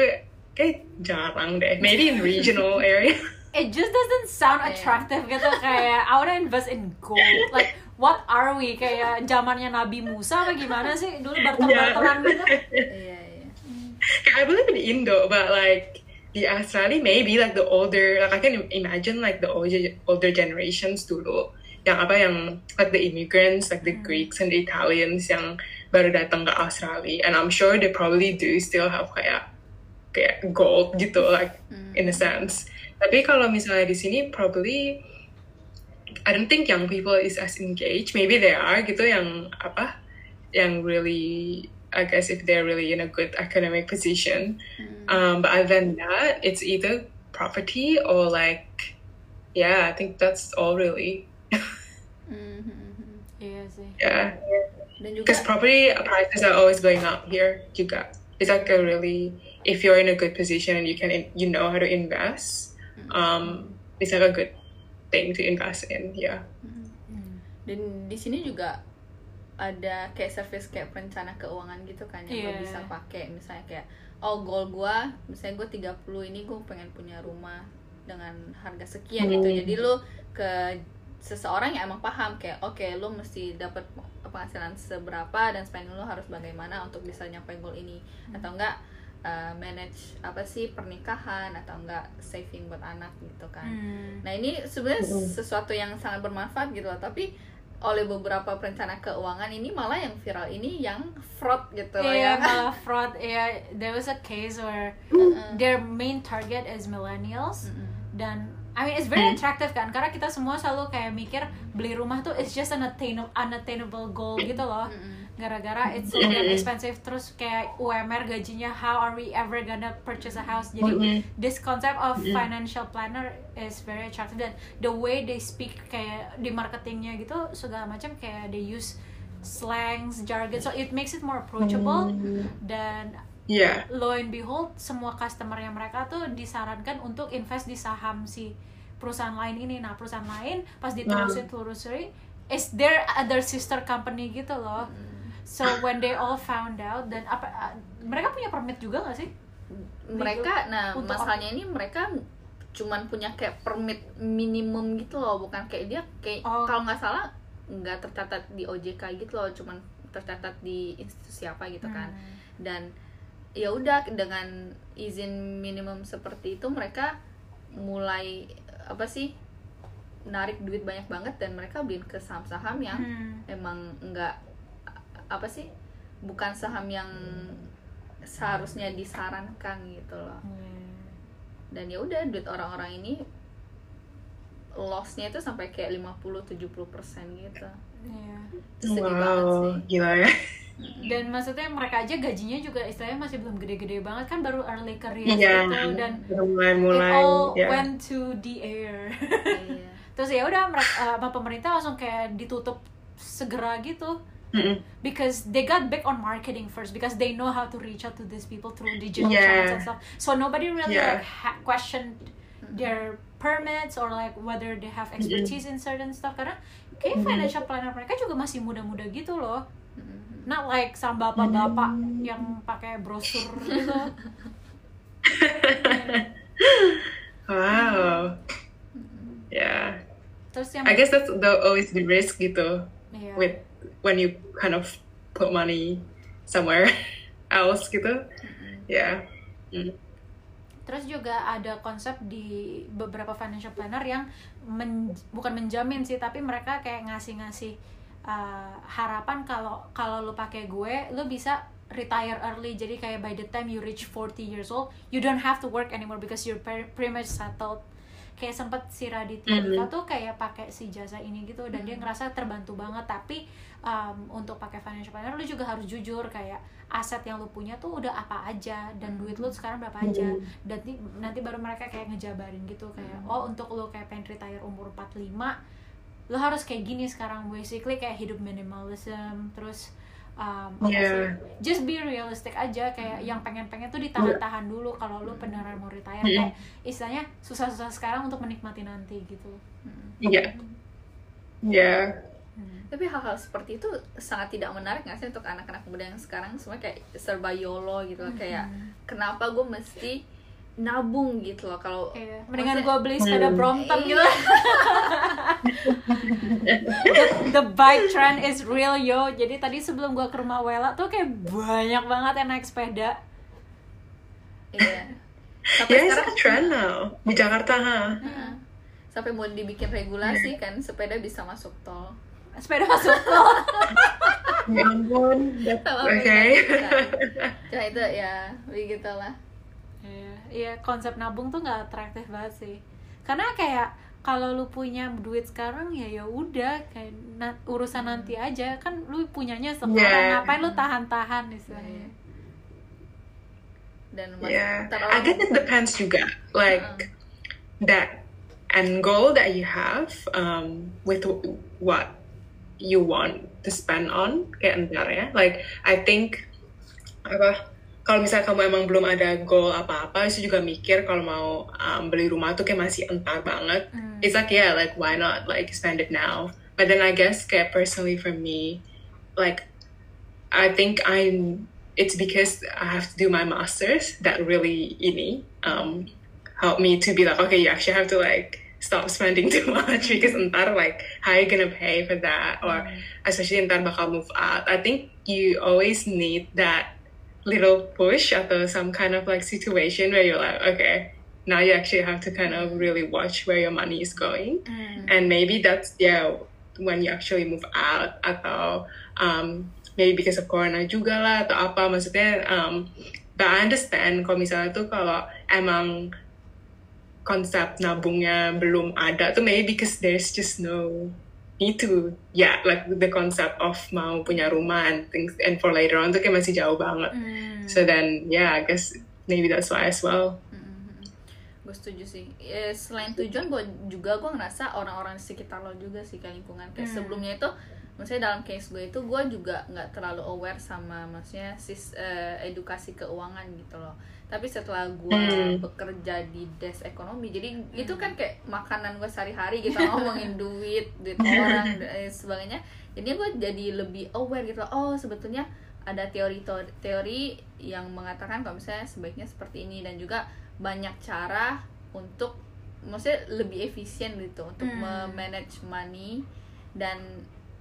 kayak jarang deh. Maybe in regional area. it just doesn't sound attractive gitu. Kayak I wanna invest in gold. Like what are we? Kayak zamannya Nabi Musa apa gimana sih? Dulu barter-barteran gitu. Iya iya. I believe in Indo, but like the Australia, maybe like the older, like I can imagine like the older older generations dulu, yang apa yang like the immigrants, like the Greeks and the Italians yang baru datang ke Australia, and I'm sure they probably do still have kayak kayak gold gitu, like in a sense. Tapi kalau misalnya di sini probably I don't think young people is as engaged. Maybe they are gitu yang apa yang really I guess if they're really in a good academic position. Um, but other than that, it's either property or like yeah, I think that's all really. Mhm. iya sih Yeah. Dan juga Because property prices are always going up here juga. It's like a really if you're in a good position and you can you know how to invest, um, it's like a good thing to invest in. Yeah. dan di sini juga ada kayak service kayak perencana keuangan gitu kan yang lo Iya. bisa pakai misalnya kayak oh goal gua misalnya gue 30 ini gue pengen punya rumah dengan harga sekian gitu Hmm. jadi lo ke seseorang yang emang paham kayak oke lo mesti dapat penghasilan seberapa dan spending lo harus bagaimana untuk bisa nyampe goal ini atau enggak uh, manage apa sih pernikahan atau enggak saving buat anak gitu kan Hmm. Nah ini sebenarnya sesuatu yang sangat bermanfaat gitu loh, tapi oleh beberapa perencana keuangan ini malah yang viral ini yang fraud gitu loh Iya, ya. malah fraud. Iya, there was a case where their main target is millennials dan I mean it's very attractive kan karena kita semua selalu kayak mikir beli rumah tuh it's just an attainable, unattainable goal gitu loh. gara-gara it's so damn expensive terus kayak UMR gajinya how are we ever gonna purchase a house? Jadi this concept of financial planner is very attractive dan the way they speak kayak di marketingnya gitu segala macam kayak they use slangs jargon so it makes it more approachable dan Yeah. lo and behold semua customernya mereka tuh disarankan untuk invest di saham si perusahaan lain ini. Nah perusahaan lain pas diterusin telusuri is there other sister company gitu loh. So when they all found out dan apa uh, mereka punya permit juga gak sih? Mereka nah Untuk masalahnya ini mereka cuman punya kayak permit minimum gitu loh bukan kayak dia kayak Oh. kalau nggak salah nggak tercatat di OJK gitu loh cuman tercatat di institusi apa gitu kan. Hmm. dan ya udah dengan izin minimum seperti itu mereka mulai apa sih narik duit banyak banget dan mereka beliin ke saham-saham yang Hmm. emang nggak apa sih bukan saham yang seharusnya disarankan gitu loh dan ya udah duit orang-orang ini lossnya itu sampai kayak 50-70% gitu Iya. Itu sedih banget Wow, sih gila ya. Dan maksudnya mereka aja gajinya juga istilahnya masih belum gede-gede banget kan baru early career Iya. gitu dan it Mulai-mulai. all ya. went to the air iya. terus ya udah mereka sama pemerintah langsung kayak ditutup segera gitu Mm-mm. because they got big on marketing first because they know how to reach out to these people through digital Yeah. channels and stuff so nobody really Yeah. like ha- questioned their permits or like whether they have expertise in certain stuff karena kayak financial planner mereka juga masih muda-muda gitu loh not like sama bapak-bapak yang pakai brosur gitu Wow. Yeah. terus yang I guess that's the always the risk gitu Iya. with when you kind of put money somewhere else gitu. Yeah. Mm. Terus juga ada konsep di beberapa financial planner yang men- bukan menjamin sih, tapi mereka kayak ngasih-ngasih uh, harapan kalau kalau lu pakai gue, lu bisa retire early. Jadi kayak by the time you reach 40 years old, you don't have to work anymore because you're pre- pretty much settled. Kayak sempet si Raditya Mhm. Dika tuh kayak pakai si jasa ini gitu dan dia ngerasa terbantu banget. Tapi um, untuk pakai financial planner lu juga harus jujur kayak aset yang lu punya tuh udah apa aja dan duit lu sekarang berapa aja dan nanti, nanti baru mereka kayak ngejabarin gitu kayak oh untuk lu kayak pengen retire umur 45 lu harus kayak gini sekarang basically kayak hidup minimalism terus um, Yeah. just be realistic aja kayak yang pengen-pengen tuh ditahan-tahan dulu kalau lu beneran mau retire Mm. kayak istilahnya susah-susah sekarang untuk menikmati nanti gitu Yeah. Yeah. tapi hal-hal seperti itu sangat tidak menarik nggak sih untuk anak-anak muda yang sekarang semua kayak serba yolo gitu loh kayak kenapa gue mesti nabung gitu loh kalau Iya, mendingan gue beli sepeda Hmm. Brompton Iya. gitu the, the bike trend is real yo jadi tadi sebelum gue ke rumah Wela tuh kayak banyak banget yang naik sepeda iya sampai Yeah, sekarang a trend now di Jakarta, huh? Heeh. sampai mau dibikin regulasi kan sepeda bisa masuk tol sepeda masuk tol Ya ampun. Oke. Cuma itu ya begitulah Iya, iya konsep nabung tuh nggak atraktif banget sih. Karena kayak kalau lu punya duit sekarang ya ya udah kayak na- urusan nanti aja kan lu punyanya sekarang Yeah. ngapain lu tahan-tahan istilahnya. dan mas- Yeah, I guess it depends juga. Like that end goal that you have um, with what you want to spend on kayak entar ya. Like I think apa kalau misalnya kamu emang belum ada goal apa-apa, itu juga mikir kalau mau um, beli rumah tuh kayak masih entar banget. Hmm. It's like yeah, like why not like spend it now? But then I guess kayak personally for me, like I think I'm. It's because I have to do my masters that really ini um help me to be like okay, you actually have to like stop spending too much because entar like how are you gonna pay for that or especially entar bakal move out. I think you always need that little push atau some kind of like situation where you're like okay now you actually have to kind of really watch where your money is going Hmm. and maybe that's yeah when you actually move out atau um, maybe because of corona juga lah atau apa maksudnya um, but I understand kalau misalnya tuh kalau emang konsep nabungnya belum ada tuh maybe because there's just no need to yeah like the concept of mau punya rumah and things and for later on tuh kayak masih jauh banget. Hmm. so then yeah I guess maybe that's why as well. Gue setuju sih. Ya, selain tujuan gue juga gue ngerasa orang-orang di sekitar lo juga sih kayak lingkungan. Kayak Hmm. sebelumnya itu maksudnya dalam case gue itu gue juga nggak terlalu aware sama maksudnya sis eh, edukasi keuangan gitu loh tapi setelah gue Hmm. bekerja di desk ekonomi jadi itu kan kayak makanan gue sehari-hari gitu ngomongin duit duit orang dan sebagainya jadi gue jadi lebih aware gitu oh sebetulnya ada teori teori yang mengatakan kalau misalnya sebaiknya seperti ini dan juga banyak cara untuk maksudnya lebih efisien gitu untuk Hmm. manage money dan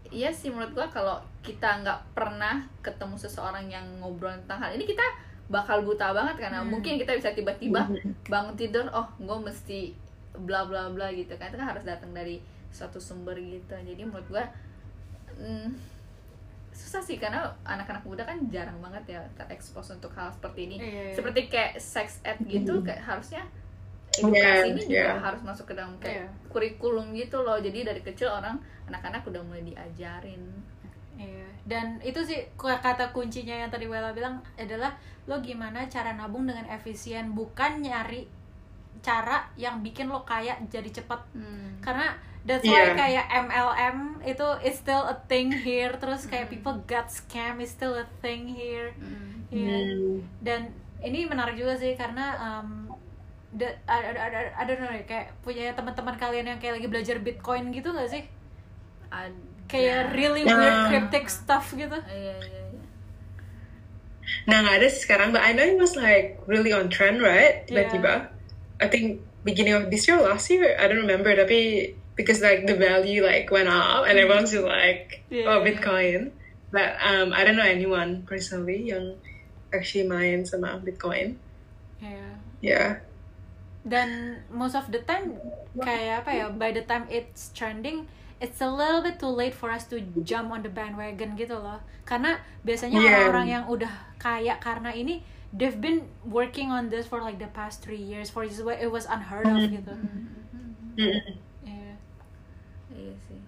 iya sih menurut gua kalau kita nggak pernah ketemu seseorang yang ngobrol tentang hal ini kita bakal buta banget karena Hmm. mungkin kita bisa tiba-tiba bangun tidur oh gue mesti bla bla bla gitu kan itu kan harus datang dari suatu sumber gitu jadi menurut gua hmm, susah sih karena anak-anak muda kan jarang banget ya terekspos untuk hal seperti ini Iya, iya. seperti kayak sex ed gitu kayak harusnya Yeah, edukasi ini juga yeah. harus masuk ke dalam kayak Iya. kurikulum gitu loh jadi dari kecil orang anak-anak udah mulai diajarin Iya. Dan itu sih kata kuncinya yang tadi Wella bilang adalah lo gimana cara nabung dengan efisien, bukan nyari cara yang bikin lo kaya jadi cepat. hmm. Karena that's why Iya. kayak MLM itu is still a thing here, terus kayak people got scam is still a thing here. Hmm. Iya. Hmm. Dan ini menarik juga sih karena um, the, ada ada ada I don't know kayak punya teman-teman kalian yang kayak lagi belajar Bitcoin gitu gak sih? Ada. Kayak really Nah. weird cryptic stuff gitu. iya iya iya Nah nggak ada sih sekarang, but I know it was like really on trend, right? Yeah. Tiba-tiba. I think beginning of this year, last year, I don't remember. Tapi because like the value like went up and everyone's just like, Yeah. oh Bitcoin. But um, I don't know anyone personally yang actually main sama Bitcoin. Iya. Yeah. dan most of the time kayak apa ya by the time it's trending it's a little bit too late for us to jump on the bandwagon gitu loh karena biasanya Yeah. orang-orang yang udah kaya karena ini they've been working on this for like the past three years for this it was unheard of gitu Mm. Iya. iya sih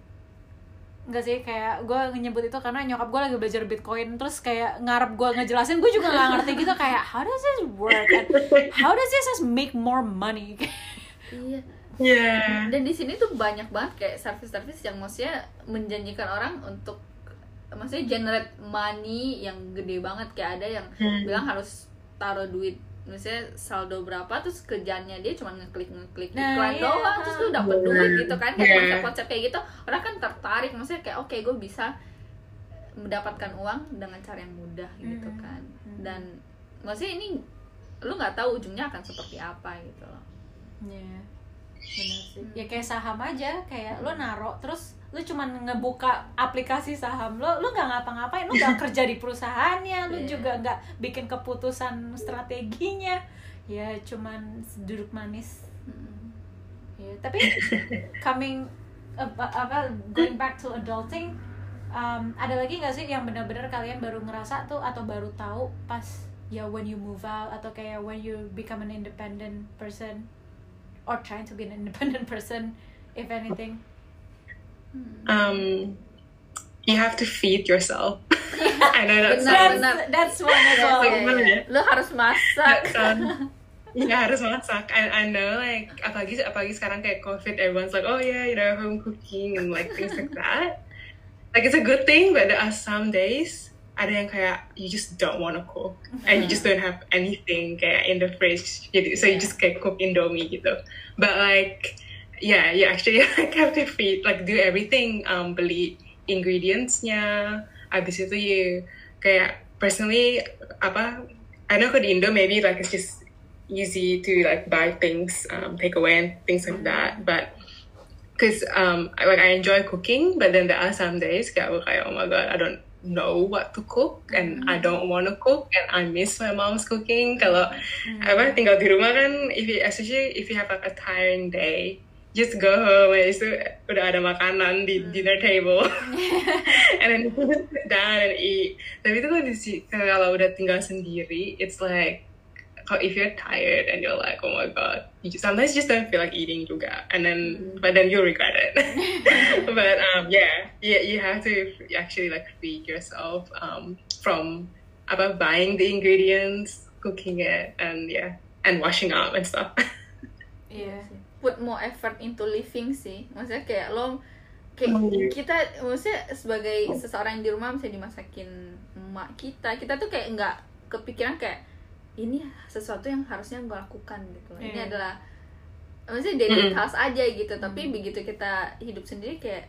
Enggak sih, kayak gue nyebut itu karena nyokap gue lagi belajar Bitcoin Terus kayak ngarep gue ngejelasin, gue juga gak ngerti gitu Kayak, how does this work? And how does this make more money? iya Yeah. dan di sini tuh banyak banget kayak service-service yang maksudnya menjanjikan orang untuk maksudnya generate money yang gede banget kayak ada yang Hmm. bilang harus taruh duit misalnya saldo berapa terus kerjaannya dia cuma ngeklik ngeklik Nah, iklan iya. doang terus tuh dapat duit gitu kan kayak Iya. konsep-konsep kayak gitu orang kan tertarik maksudnya kayak oke gue bisa mendapatkan uang dengan cara yang mudah gitu Mhm. kan Mhm. dan maksudnya ini lu nggak tahu ujungnya akan seperti apa gitu loh Iya, bener sih. Ya kayak saham aja, kayak lo naro terus lo cuman ngebuka aplikasi saham lo, lo nggak ngapa-ngapain, lo nggak kerja di perusahaannya, lo Iya. juga nggak bikin keputusan strateginya, ya cuman duduk manis. Mm. Ya, tapi coming apa going back to adulting, um, ada lagi nggak sih yang benar-benar kalian baru ngerasa tuh atau baru tahu pas ya when you move out atau kayak when you become an independent person or trying to be an independent person if anything? Um, you have to feed yourself. I know that's Benar, sounds benar. that's one as well. Iya, gimana ya? lu harus masak. Kan ya harus masak I, I know like apalagi apalagi sekarang kayak covid everyone's like oh yeah you know home cooking and like things like that. Like it's a good thing but there are some days ada yang kayak you just don't want to cook. And you just don't have anything kayak in the fridge. So you just kayak cook indomie gitu but like yeah you actually like have to feed like do everything um beli ingredientsnya. Abis itu you kayak personally apa I know di Indo maybe like it's just easy to like buy things um, take away and things like that. But because um I- like I enjoy cooking but then there are some days kayak aku kayak oh my god I don't know what to cook and I don't want to cook and I miss my mom's cooking. Kalau apa tinggal di rumah kan if you, especially if you have like a tiring day just go home and itu udah ada makanan di dinner table. And then you just sit down and eat. Tapi itu kalau di kalau udah tinggal sendiri it's like kalau if you're tired and you're like, oh my god, you just, sometimes you just don't feel like eating juga, and then but then you'll regret it. but um, yeah, yeah, you have to actually like feed yourself um, from about buying the ingredients, cooking it, and yeah, and washing up and stuff. Iya. put more effort into living sih maksudnya kayak lo kayak Hmm. kita maksudnya sebagai seseorang yang di rumah bisa dimasakin emak kita kita tuh kayak nggak kepikiran kayak ini sesuatu yang harusnya gue lakukan gitu ini Iya. adalah maksudnya daily Mm. task aja gitu tapi begitu kita hidup sendiri kayak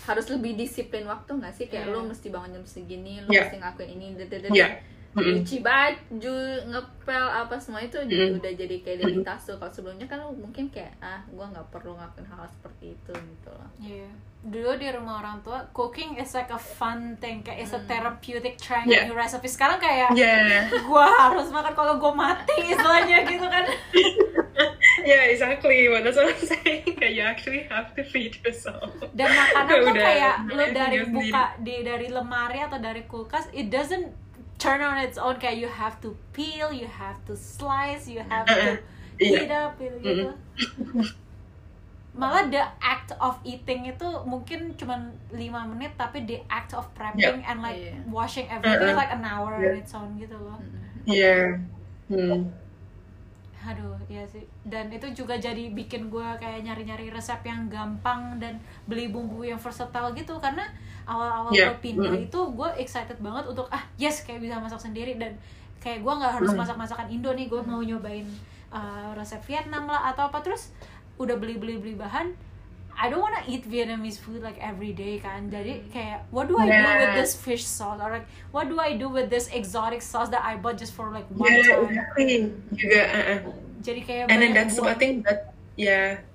harus lebih disiplin waktu nggak sih kayak Iya. lo mesti bangun jam segini lo Iya. mesti ngelakuin ini dededed. Yeah. Cuci baju ngepel apa semua itu Mm. udah jadi kayak task tuh kalau sebelumnya kan lo mungkin kayak ah gue nggak perlu ngelakuin hal seperti itu gitu loh Iya. Dulu di rumah orang tua, cooking is like a fun thing, kayak it's a Hmm. therapeutic trying Yeah. new recipe. Sekarang kayak Yeah, gua harus makan kalau gue mati istilahnya gitu kan. yeah, exactly. But that's what I'm saying. That you actually have to feed yourself. Dan makanan tuh kayak lu dari buka di dari lemari atau dari kulkas, it doesn't turn on its own kayak you have to peel, you have to slice, you have to. Iya. heat up gitu. gitu. Malah the act of eating itu mungkin cuma 5 menit tapi the act of prepping and like Iya. washing everything like an hour on Yeah. its own gitu loh. Yeah. Hmm. Aduh, iya sih. Dan itu juga jadi bikin gue kayak nyari-nyari resep yang gampang dan beli bumbu yang versatile gitu karena awal-awal Yeah. gue pindah Mm. itu gue excited banget untuk ah yes kayak bisa masak sendiri dan kayak gue nggak harus Mm. masak masakan Indo nih gue mau nyobain uh, resep Vietnam lah atau apa terus udah beli beli beli bahan I don't wanna eat Vietnamese food like every day kan jadi kayak what do I do Yeah. with this fish sauce or like what do I do with this exotic sauce that I bought just for like one Yeah, time exactly. Juga. Uh-uh. jadi kayak and then that's buang- I think that yeah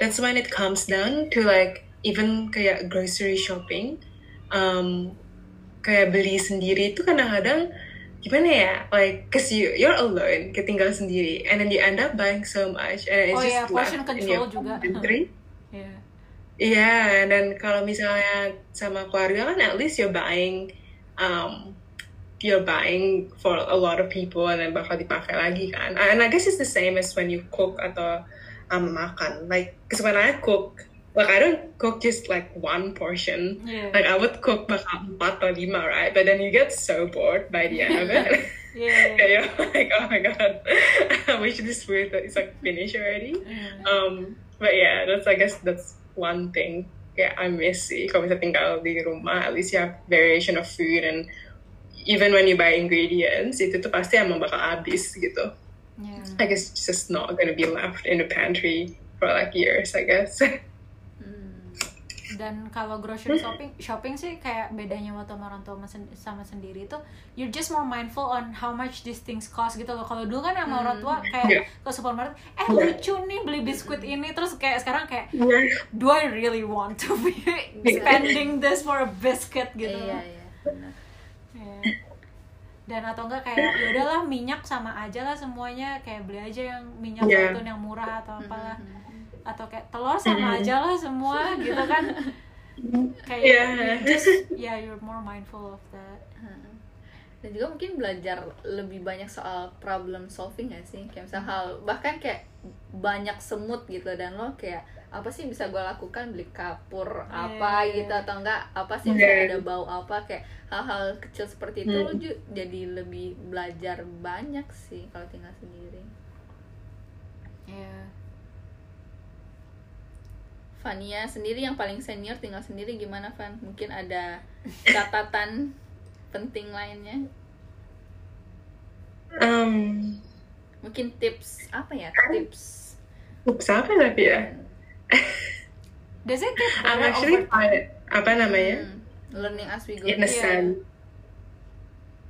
that's when it comes down to like even kayak grocery shopping um kayak beli sendiri itu kadang-kadang gimana ya like cause you you're alone ketinggal sendiri and then you end up buying so much and it's Oh just iya, portion control juga. pantry. Iya. Iya, dan kalau misalnya sama keluarga kan at least you're buying um you're buying for a lot of people and then bakal dipakai lagi kan. And I guess it's the same as when you cook atau um, makan. Like, cause when I cook, like I don't cook just like one portion. Iya. Like I would cook bakal empat atau lima, right? But then you get so bored by the end of it. Iya. And you're like, oh my god, I wish this food is like finished already. Iya. Um, but yeah, that's I guess that's one thing. Yeah, I miss sih. Kalau bisa tinggal di rumah, at least you have variation of food and even when you buy ingredients, itu tuh pasti emang bakal habis gitu. Iya. I guess it's just not gonna be left in the pantry for like years, I guess. Hmm. Dan kalau grocery shopping, shopping sih kayak bedanya waktu sama orang tua sama sen- sama sendiri itu, you're just more mindful on how much these things cost gitu loh. Kalau dulu kan sama orang tua kayak Yeah. ke supermarket, eh Yeah. lucu nih beli biskuit ini, terus kayak sekarang kayak yeah. do I really want to be spending this for a biscuit gitu? iya iya benar. Iya. Dan atau enggak kayak ya udahlah minyak sama aja lah semuanya kayak beli aja yang minyak Iya. zaitun yang murah atau apalah Hmm. Atau kayak telur sama aja lah semua gitu kan. Kayak you just yeah you're more mindful of that. Hmm. dan juga mungkin belajar lebih banyak soal problem solving gak sih? Kayak misal hal bahkan kayak banyak semut gitu dan lo kayak apa sih bisa gue lakukan? Beli kapur apa Iya. gitu atau enggak? Apa sih bisa Iya. ada bau apa? Kayak hal-hal kecil seperti itu lo Hmm. ju- jadi lebih belajar banyak sih kalau tinggal sendiri. Yeah Fania sendiri yang paling senior tinggal sendiri gimana Van mungkin ada catatan penting lainnya Um, mungkin tips apa ya tips oops, apa tapi ya? does it get I'm actually over apa namanya? Hmm, learning as we go in a Yeah. sense.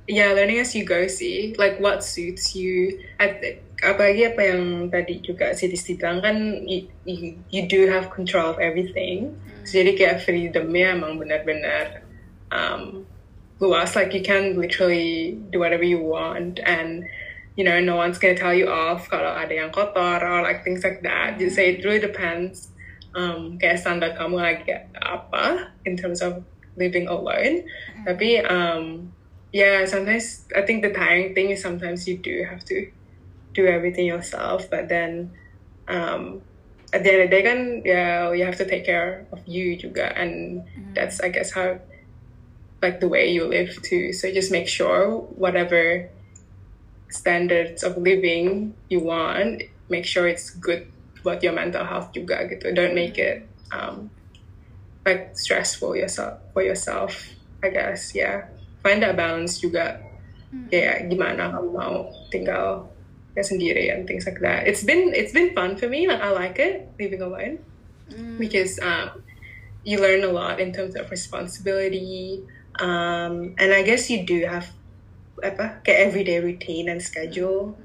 Yeah, learning as you go sih, like what suits you. At, apalagi apa yang tadi juga si Disti bilang kan, you, you, do have control of everything. So, jadi kayak freedomnya emang benar-benar um, luas. Like you can literally do whatever you want, and you know no one's gonna tell you off kalau ada yang kotor or like things like that. Just say it really depends. Um, kayak standar kamu lagi apa in terms of living alone. Tapi um, yeah, sometimes I think the tiring thing is sometimes you do have to do everything yourself, but then um, at the end of the day kan yeah, you have to take care of you juga, and that's I guess how like the way you live too. So just make sure whatever standards of living you want, make sure it's good buat your mental health juga gitu. Don't make it um, like stressful yourself for yourself. I guess yeah. Find that balance juga. Kayak gimana kamu mau tinggal sendiri and things like that. It's been it's been fun for me. Like I like it living alone because um, you learn a lot in terms of responsibility. Um, and I guess you do have apa kayak everyday routine and schedule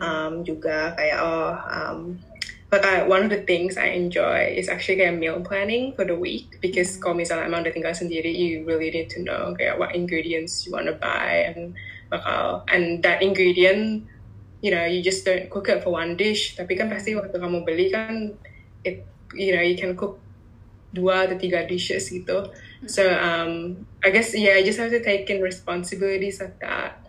um, juga kayak oh um, but I, one of the things I enjoy is actually kayak meal planning for the week because kalau misalnya emang udah tinggal sendiri you really need to know kayak what ingredients you want to buy and bakal and that ingredient you know you just don't cook it for one dish. Tapi kan pasti waktu kamu beli kan it you know you can cook dua atau tiga dishes gitu. So um I guess yeah I just have to take in responsibilities like that.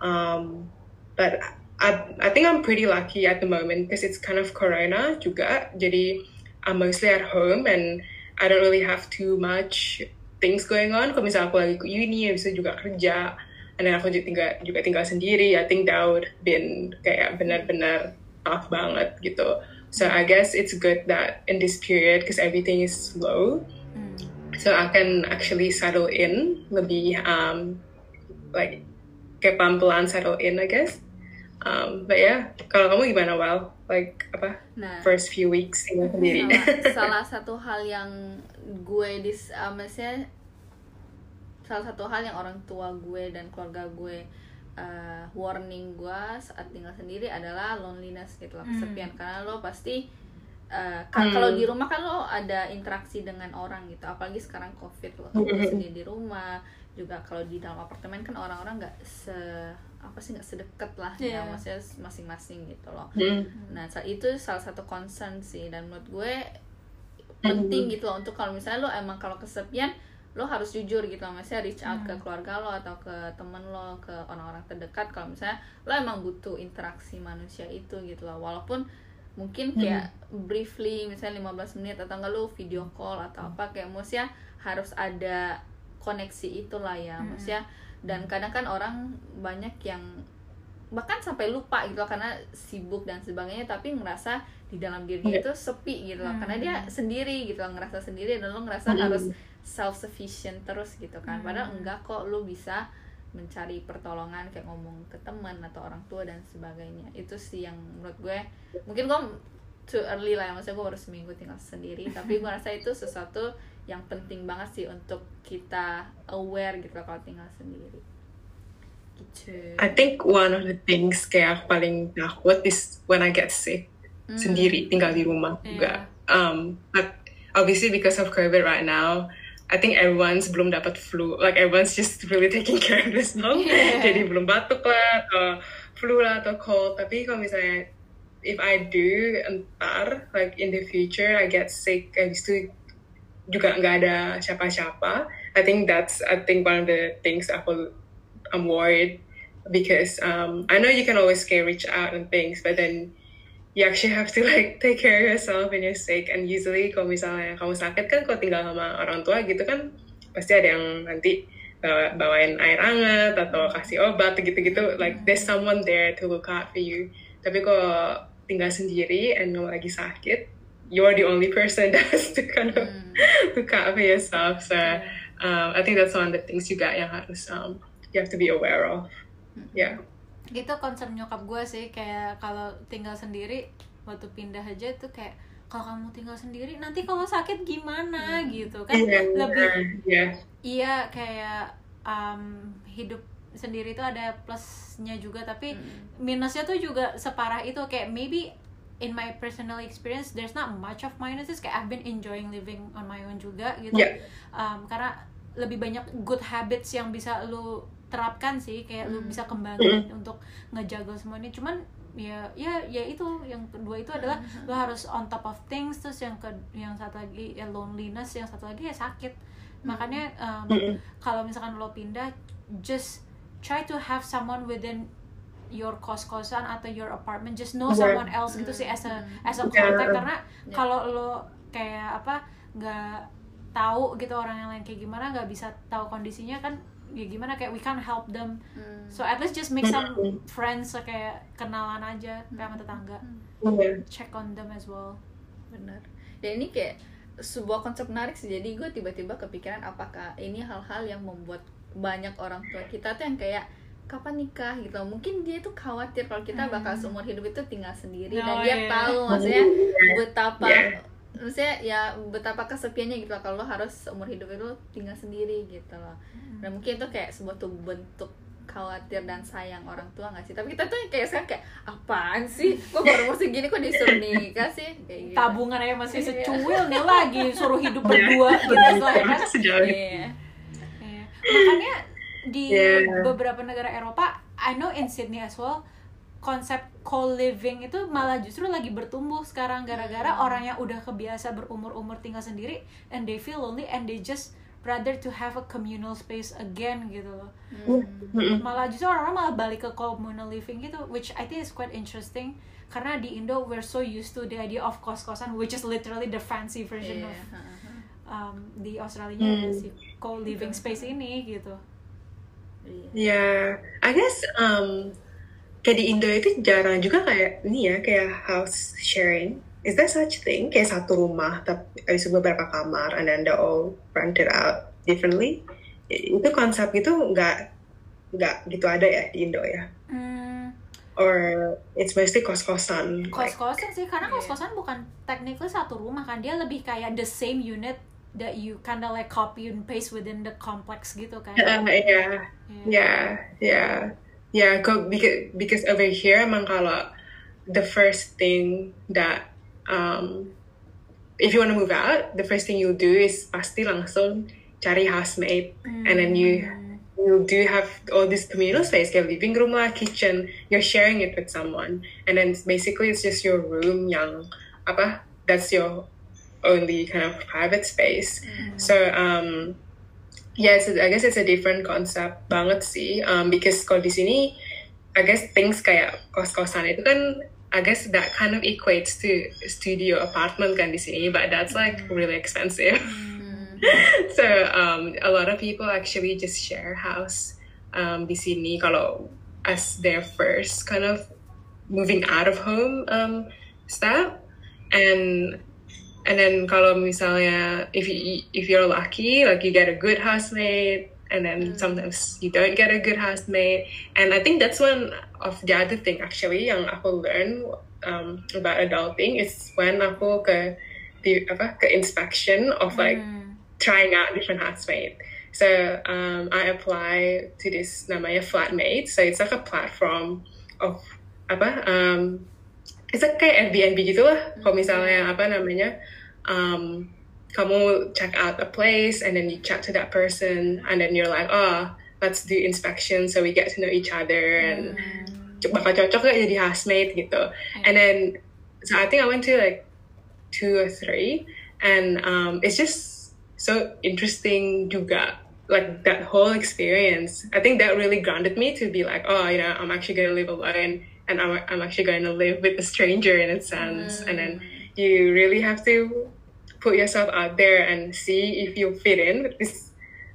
Um but I, I think I'm pretty lucky at the moment because it's kind of corona juga. Jadi I'm mostly at home and I don't really have too much things going on. Kalau misalnya aku lagi ke uni bisa juga kerja and then aku juga tinggal, juga tinggal sendiri. I think that would been kayak benar-benar tough banget gitu. So I guess it's good that in this period because everything is slow. So I can actually settle in. Lebih um, like kayak pelan-pelan settle in I guess. Um, but yeah. Kalau kamu gimana Well like apa? Nah, first few weeks tinggal sendiri. salah, salah satu hal yang gue dis uh, maksudnya salah satu hal yang orang tua gue dan keluarga gue uh, warning gue saat tinggal sendiri adalah loneliness gitu loh kesepian karena lo pasti uh, kan Hmm. kalau di rumah kan lo ada interaksi dengan orang gitu apalagi sekarang covid lo tinggal Hmm. sendiri di rumah juga kalau di dalam apartemen kan orang-orang nggak se apa sih nggak sedekat lah ya Iya. maksudnya masing-masing gitu loh Hmm. Nah, itu salah satu concern sih dan menurut gue penting gitu loh untuk kalau misalnya lo emang kalau kesepian lo harus jujur gitu loh maksudnya reach out ke keluarga lo atau ke temen lo ke orang-orang terdekat kalau misalnya lo emang butuh interaksi manusia itu gitu loh. Walaupun mungkin kayak briefly misalnya 15 menit atau enggak lo video call atau apa kayak maksudnya harus ada koneksi itulah ya maksudnya. Dan kadang kan orang banyak yang bahkan sampai lupa gitu loh karena sibuk dan sebagainya tapi ngerasa di dalam dirinya itu sepi gitu loh. Hmm. karena dia sendiri gitu loh ngerasa sendiri dan lo ngerasa Hmm. harus self sufficient terus gitu kan. Padahal enggak kok lo bisa mencari pertolongan kayak ngomong ke teman atau orang tua dan sebagainya. Itu sih yang menurut gue mungkin gue too early lah ya maksudnya gue baru seminggu tinggal sendiri. Tapi gue rasa itu sesuatu yang penting banget sih untuk kita aware gitu loh kalau tinggal sendiri. Gitu. I think one of the things kayak aku paling takut is when I get sick Hmm. sendiri tinggal di rumah juga. Um, but obviously because of COVID right now, I think everyone's belum dapat flu. Like everyone's just really taking care of themselves. Jadi belum batuk lah atau flu lah atau cold. Tapi kalau misalnya if I do entar like in the future I get sick, habis itu juga nggak ada siapa-siapa. I think that's I think one of the things aku I'm worried because um, I know you can always get reach out and things, but then you actually have to like take care of yourself when you're sick. And usually kalau misalnya kamu sakit kan kalau tinggal sama orang tua gitu kan pasti ada yang nanti bawa, bawain air hangat atau kasih obat gitu-gitu. Like there's someone there to look out for you. Tapi kalau tinggal sendiri and kamu lagi sakit, you're the only person that has to kind of look out for yourself. So um, I think that's one of the things juga yang harus um, you have to be aware of. Yeah. Itu concern nyokap gue sih kayak kalau tinggal sendiri waktu pindah aja tuh kayak kalau kamu tinggal sendiri nanti kalau sakit gimana gitu kan Iya, lebih yeah. iya kayak um, hidup sendiri itu ada plusnya juga tapi minusnya tuh juga separah itu kayak maybe in my personal experience there's not much of minuses kayak I've been enjoying living on my own juga gitu Yeah. Um, karena lebih banyak good habits yang bisa lu terapkan sih kayak lu bisa kembangin untuk ngejaga semua ini. Cuman ya ya ya itu. Yang kedua itu adalah lu harus on top of things. Terus yang ke yang satu lagi ya loneliness. Yang satu lagi ya sakit. Makanya um, kalau misalkan lo pindah just try to have someone within your kos kosan atau your apartment. Just know Yeah. someone else gitu sih as a as a Yeah. contact. Karena Yeah. kalau lo kayak apa nggak tahu gitu orang yang lain kayak gimana nggak bisa tahu kondisinya kan ya gimana kayak we can't help them Hmm. so at least just make some Mm. friends kayak kenalan aja kayak sama tetangga Iya. check on them as well benar dan ini kayak sebuah konsep menarik sih jadi gue tiba-tiba kepikiran apakah ini hal-hal yang membuat banyak orang tua kita tuh yang kayak kapan nikah gitu mungkin dia tuh khawatir kalau kita bakal seumur hidup itu tinggal sendiri dan Oh, dia iya. tahu maksudnya betapa Yeah. Maksudnya ya betapa kesepiannya gitu loh kalau lo harus seumur hidup itu tinggal sendiri gitu loh dan mungkin itu kayak sebuah tuh bentuk khawatir dan sayang orang tua gak sih tapi kita tuh kayak sekarang kayak apaan sih kok baru umur segini kok disuruh nikah sih kayak gitu. tabungan aja masih Iya. secuil nih lagi suruh hidup berdua gitu lah kan itu. Iya. Iya. makanya di Yeah. beberapa negara Eropa I know in Sydney as well konsep co-living itu malah justru lagi bertumbuh sekarang gara-gara orang yang udah kebiasa berumur-umur tinggal sendiri and they feel lonely and they just rather to have a communal space again gitu loh. Mm-mm. malah justru orang-orang malah balik ke communal living gitu which I think is quite interesting. Karena di Indo we're so used to the idea of kos-kosan which is literally the fancy version Iya. of um, di Australia ada Hmm. si co-living space ini gitu. Iya. Yeah, I guess um, kayak di Indo itu jarang juga kayak ini ya kayak house sharing. Is there such thing? Kayak satu rumah tapi ada beberapa kamar and then they're all rented out differently. Itu konsep itu nggak nggak gitu ada ya di Indo ya? Hmm, Or it's mostly kos-kosan. like- kos-kosan sih karena Iya. kos-kosan bukan technically satu rumah kan dia lebih kayak the same unit that you kinda like copy and paste within the complex gitu kan Uh, yeah, Iya. yeah, yeah, yeah. Because because over here emang kalau the first thing that um, if you want to move out, the first thing you'll do is pasti langsung cari housemate, and then you Hmm. you do have all this communal space, kayak living room lah, kitchen. You're sharing it with someone, and then basically it's just your room yang apa? That's your only kind of private space. So um, yeah, it's a- I guess it's a different concept banget sih. Um, because kalau di sini, I guess things kayak kos-kosan itu kan, I guess that kind of equates to studio apartment kan di sini, but that's like really expensive. so um, a lot of people actually just share house um, di sini kalau as their first kind of moving out of home um, step and and then kalau misalnya if you if you're lucky like you get a good housemate and then sometimes you don't get a good housemate and I think that's one of the other thing actually yang aku learn um, about adulting is when aku ke di apa ke inspection of like Hmm. trying out different housemate. So um, I apply to this namanya Flatmate. So it's like a platform of apa? Um, it's like kayak Airbnb gitu lah. Kalau misalnya apa namanya, um, kamu check out a place and then you chat to that person and then you're like, oh, let's do inspection. So we get to know each other and bakal cocok gak jadi housemate gitu. And then so I think I went to like two or three and um, it's just so interesting juga like that whole experience. I think that really grounded me to be like oh you know i'm actually going to live alone and I'm, I'm actually going to live with a stranger in a sense. And then you really have to put yourself out there and see if you fit in with this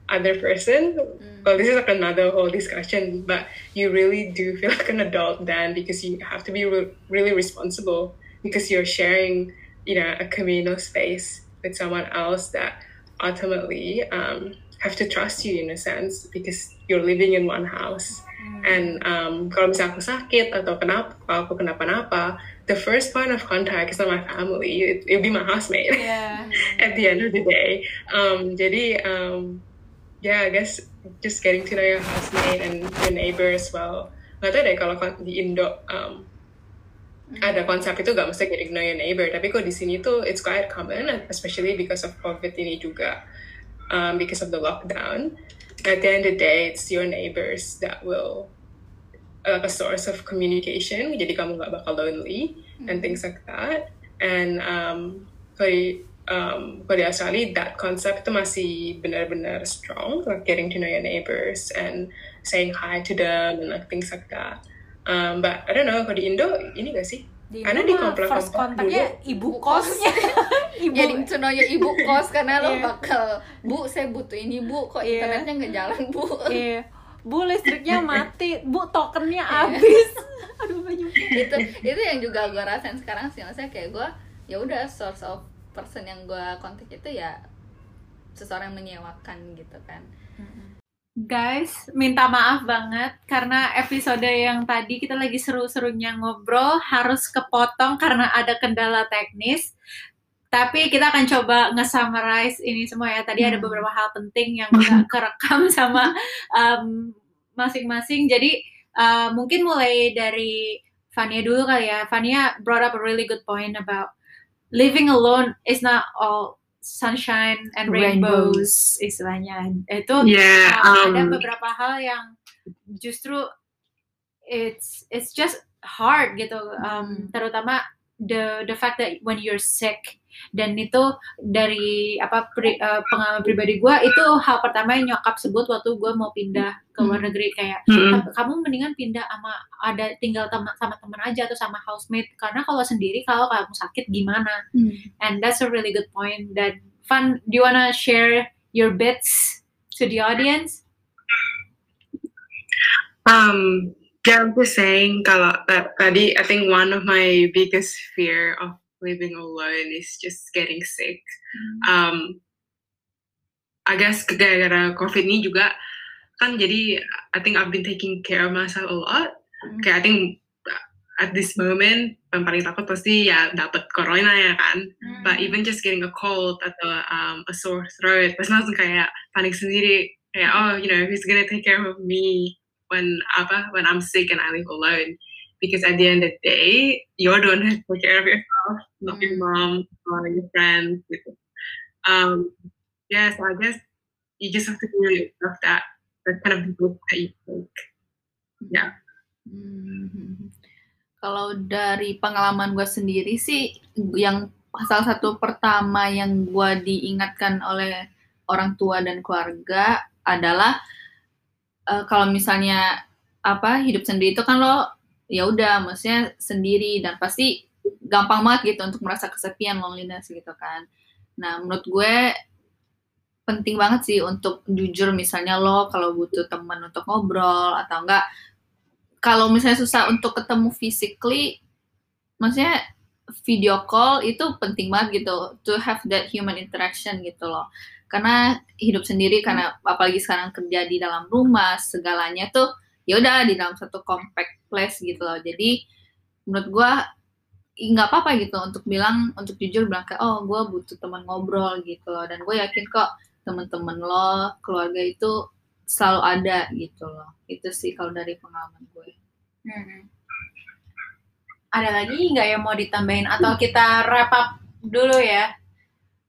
other person. Well this is like another whole discussion but you really do feel like an adult then because you have to be re- really responsible because you're sharing you know a communal space with someone else that ultimately um, have to trust you in a sense because you're living in one house. And um, kalau misalnya aku sakit atau kenapa kalau aku kenapa-napa the first point of contact is not my family it, it'll be my housemate yeah at the end of the day. Um, jadi, um, yeah, I guess just getting to know your housemate and your neighbor as well. Gak tau deh kalau di Indo um, ada konsep itu gak mesti getting to know your neighbor, tapi kok di sini tuh it's quite common, especially because of COVID ini juga, um, because of the lockdown. At the end of the day, it's your neighbors that will uh, a source of communication. Jadi kamu gak bakal lonely and things like that. And um, kalau di- um, kalau di Australia that concept itu masih benar-benar strong like getting to know your neighbors and saying hi to them and like things like that. Um, but I don't know kalau di Indo ini gak sih? Di Karena di komplek-komplek first kontaknya ibu kosnya ibu. Jadi to know your ibu kos karena lo Iya. bakal bu saya butuh ini bu kok Iya. internetnya nggak jalan bu? Iya bu listriknya mati. Bu tokennya habis. Aduh banyak. Itu itu yang juga gue rasain sekarang sih. Maksudnya kayak gue ya udah source of person yang gue kontak itu ya seseorang yang menyewakan gitu kan. Guys, minta maaf banget karena episode yang tadi kita lagi seru-serunya ngobrol harus kepotong karena ada kendala teknis. Tapi kita akan coba nge-summarize ini semua ya. Tadi ada beberapa hal penting yang nggak kerekam sama um, masing-masing. Jadi uh, mungkin mulai dari Fania dulu kali ya. Fania brought up a really good point about living alone is not all sunshine and rainbows, istilahnya. Itu yeah um, ada um, beberapa hal yang justru it's it's just hard gitu um, terutama the the fact that when you're sick dan itu dari apa pri- uh, pengalaman pribadi gue itu hal pertama yang nyokap sebut waktu gue mau pindah ke luar Hmm. negeri kayak mm-mm. kamu mendingan pindah sama ada tinggal teman sama teman aja atau sama housemate. Karena kalau sendiri kalau kamu sakit gimana? And that's a really good point. Dan Fun do you wanna share your bits to the audience? Um, yeah, I'm just saying kalau ta- tadi I think one of my biggest fear of living alone is just getting sick. Um, I guess gara-gara COVID ini juga kan jadi I think I've been taking care of myself a lot. Kayak I think at this moment yang paling takut pasti ya dapat corona ya kan. But even just getting a cold atau um, a sore throat, pasti langsung kayak panik sendiri. Kayak oh, you know, who's gonna take care of me when apa when I'm sick and I live alone? Because at the end of the day, you're the one who has to take care of yourself, not your mom or your friends. Um, yeah, so I guess you just have to be really aware of that. That kind of risk that you take. Yeah. Hmm. Kalau dari pengalaman gue sendiri sih, yang salah satu pertama yang gue diingatkan oleh orang tua dan keluarga adalah eh, kalau misalnya apa hidup sendiri itu kan lo ya udah maksudnya sendiri dan pasti gampang banget gitu untuk merasa kesepian loneliness gitu kan. Nah menurut gue penting banget sih untuk jujur misalnya lo kalau butuh teman untuk ngobrol atau enggak kalau misalnya susah untuk ketemu physically, maksudnya video call itu penting banget gitu to have that human interaction gitu loh. Karena hidup sendiri karena apalagi sekarang kerja di dalam rumah segalanya tuh ya udah di dalam satu compact place gitu loh. Jadi menurut gua ih, nggak apa-apa gitu untuk bilang untuk jujur bilang kayak oh gua butuh teman ngobrol gitu loh dan gue yakin kok teman-teman lo keluarga itu selalu ada gitu loh itu sih kalau dari pengalaman gue Hmm. Ada lagi nggak yang mau ditambahin atau kita wrap up dulu ya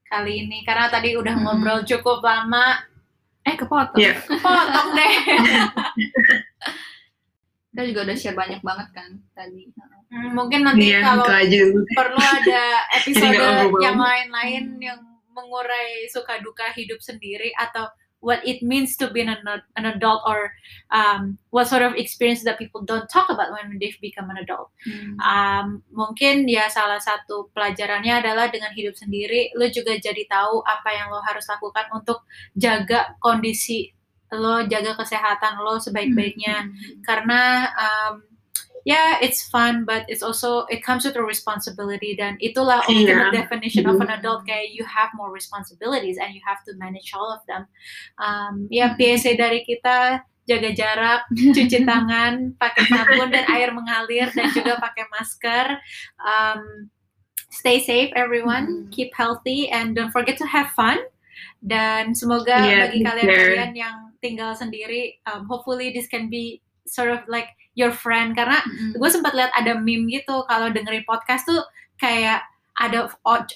kali ini karena tadi udah Hmm. ngobrol cukup lama. eh kepotong Yeah. Potong deh. kita juga udah share banyak banget kan tadi. Hmm, Mungkin nanti Iya, kalau perlu ada episode yang lain-lain yang mengurai suka duka hidup sendiri atau what it means to be an, an adult or um, what sort of experience that people don't talk about when they've become an adult. Um, mungkin ya salah satu pelajarannya adalah dengan hidup sendiri, lo juga jadi tahu apa yang lo harus lakukan untuk jaga kondisi lo, jaga kesehatan lo sebaik-baiknya. Karena um, ya it's fun, but it's also it comes with a responsibility dan itulah ultimate Iya. definition of an adult kayak you have more responsibilities and you have to manage all of them. Um, ya PSA dari kita jaga jarak, cuci tangan, pakai sabun dan air mengalir dan juga pakai masker. Um, stay safe everyone, Mhm. keep healthy and don't forget to have fun. Dan semoga Yeah, bagi kalian-kalian yang tinggal sendiri, um, hopefully this can be sort of like your friend. Karena gue sempat lihat ada meme gitu kalau dengerin podcast tuh kayak ada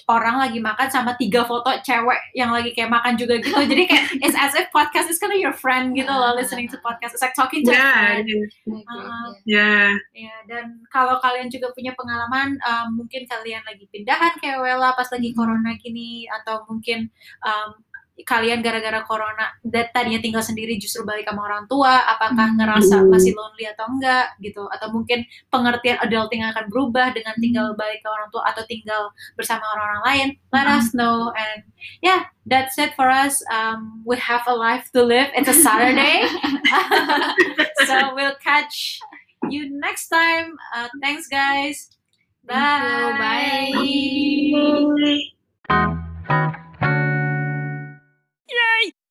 orang lagi makan sama tiga foto cewek yang lagi kayak makan juga gitu. Jadi kayak it's as if podcast is kind of your friend gitu loh listening to podcast. It's like talking to yeah, friend. yeah. Uh, yeah. ya dan kalau kalian juga punya pengalaman um, mungkin kalian lagi pindahan kayak Wella pas lagi corona gini atau mungkin um, kalian gara-gara corona dan tadinya tinggal sendiri justru balik sama orang tua apakah ngerasa masih lonely atau enggak gitu. Atau mungkin pengertian adulting akan berubah dengan tinggal balik ke orang tua atau tinggal bersama orang-orang lain. Let us know and yeah that's it for us. Um, we have a life to live. It's a Saturday. So we'll catch you next time. Uh, thanks guys. Thank you. bye. Bye. Bye.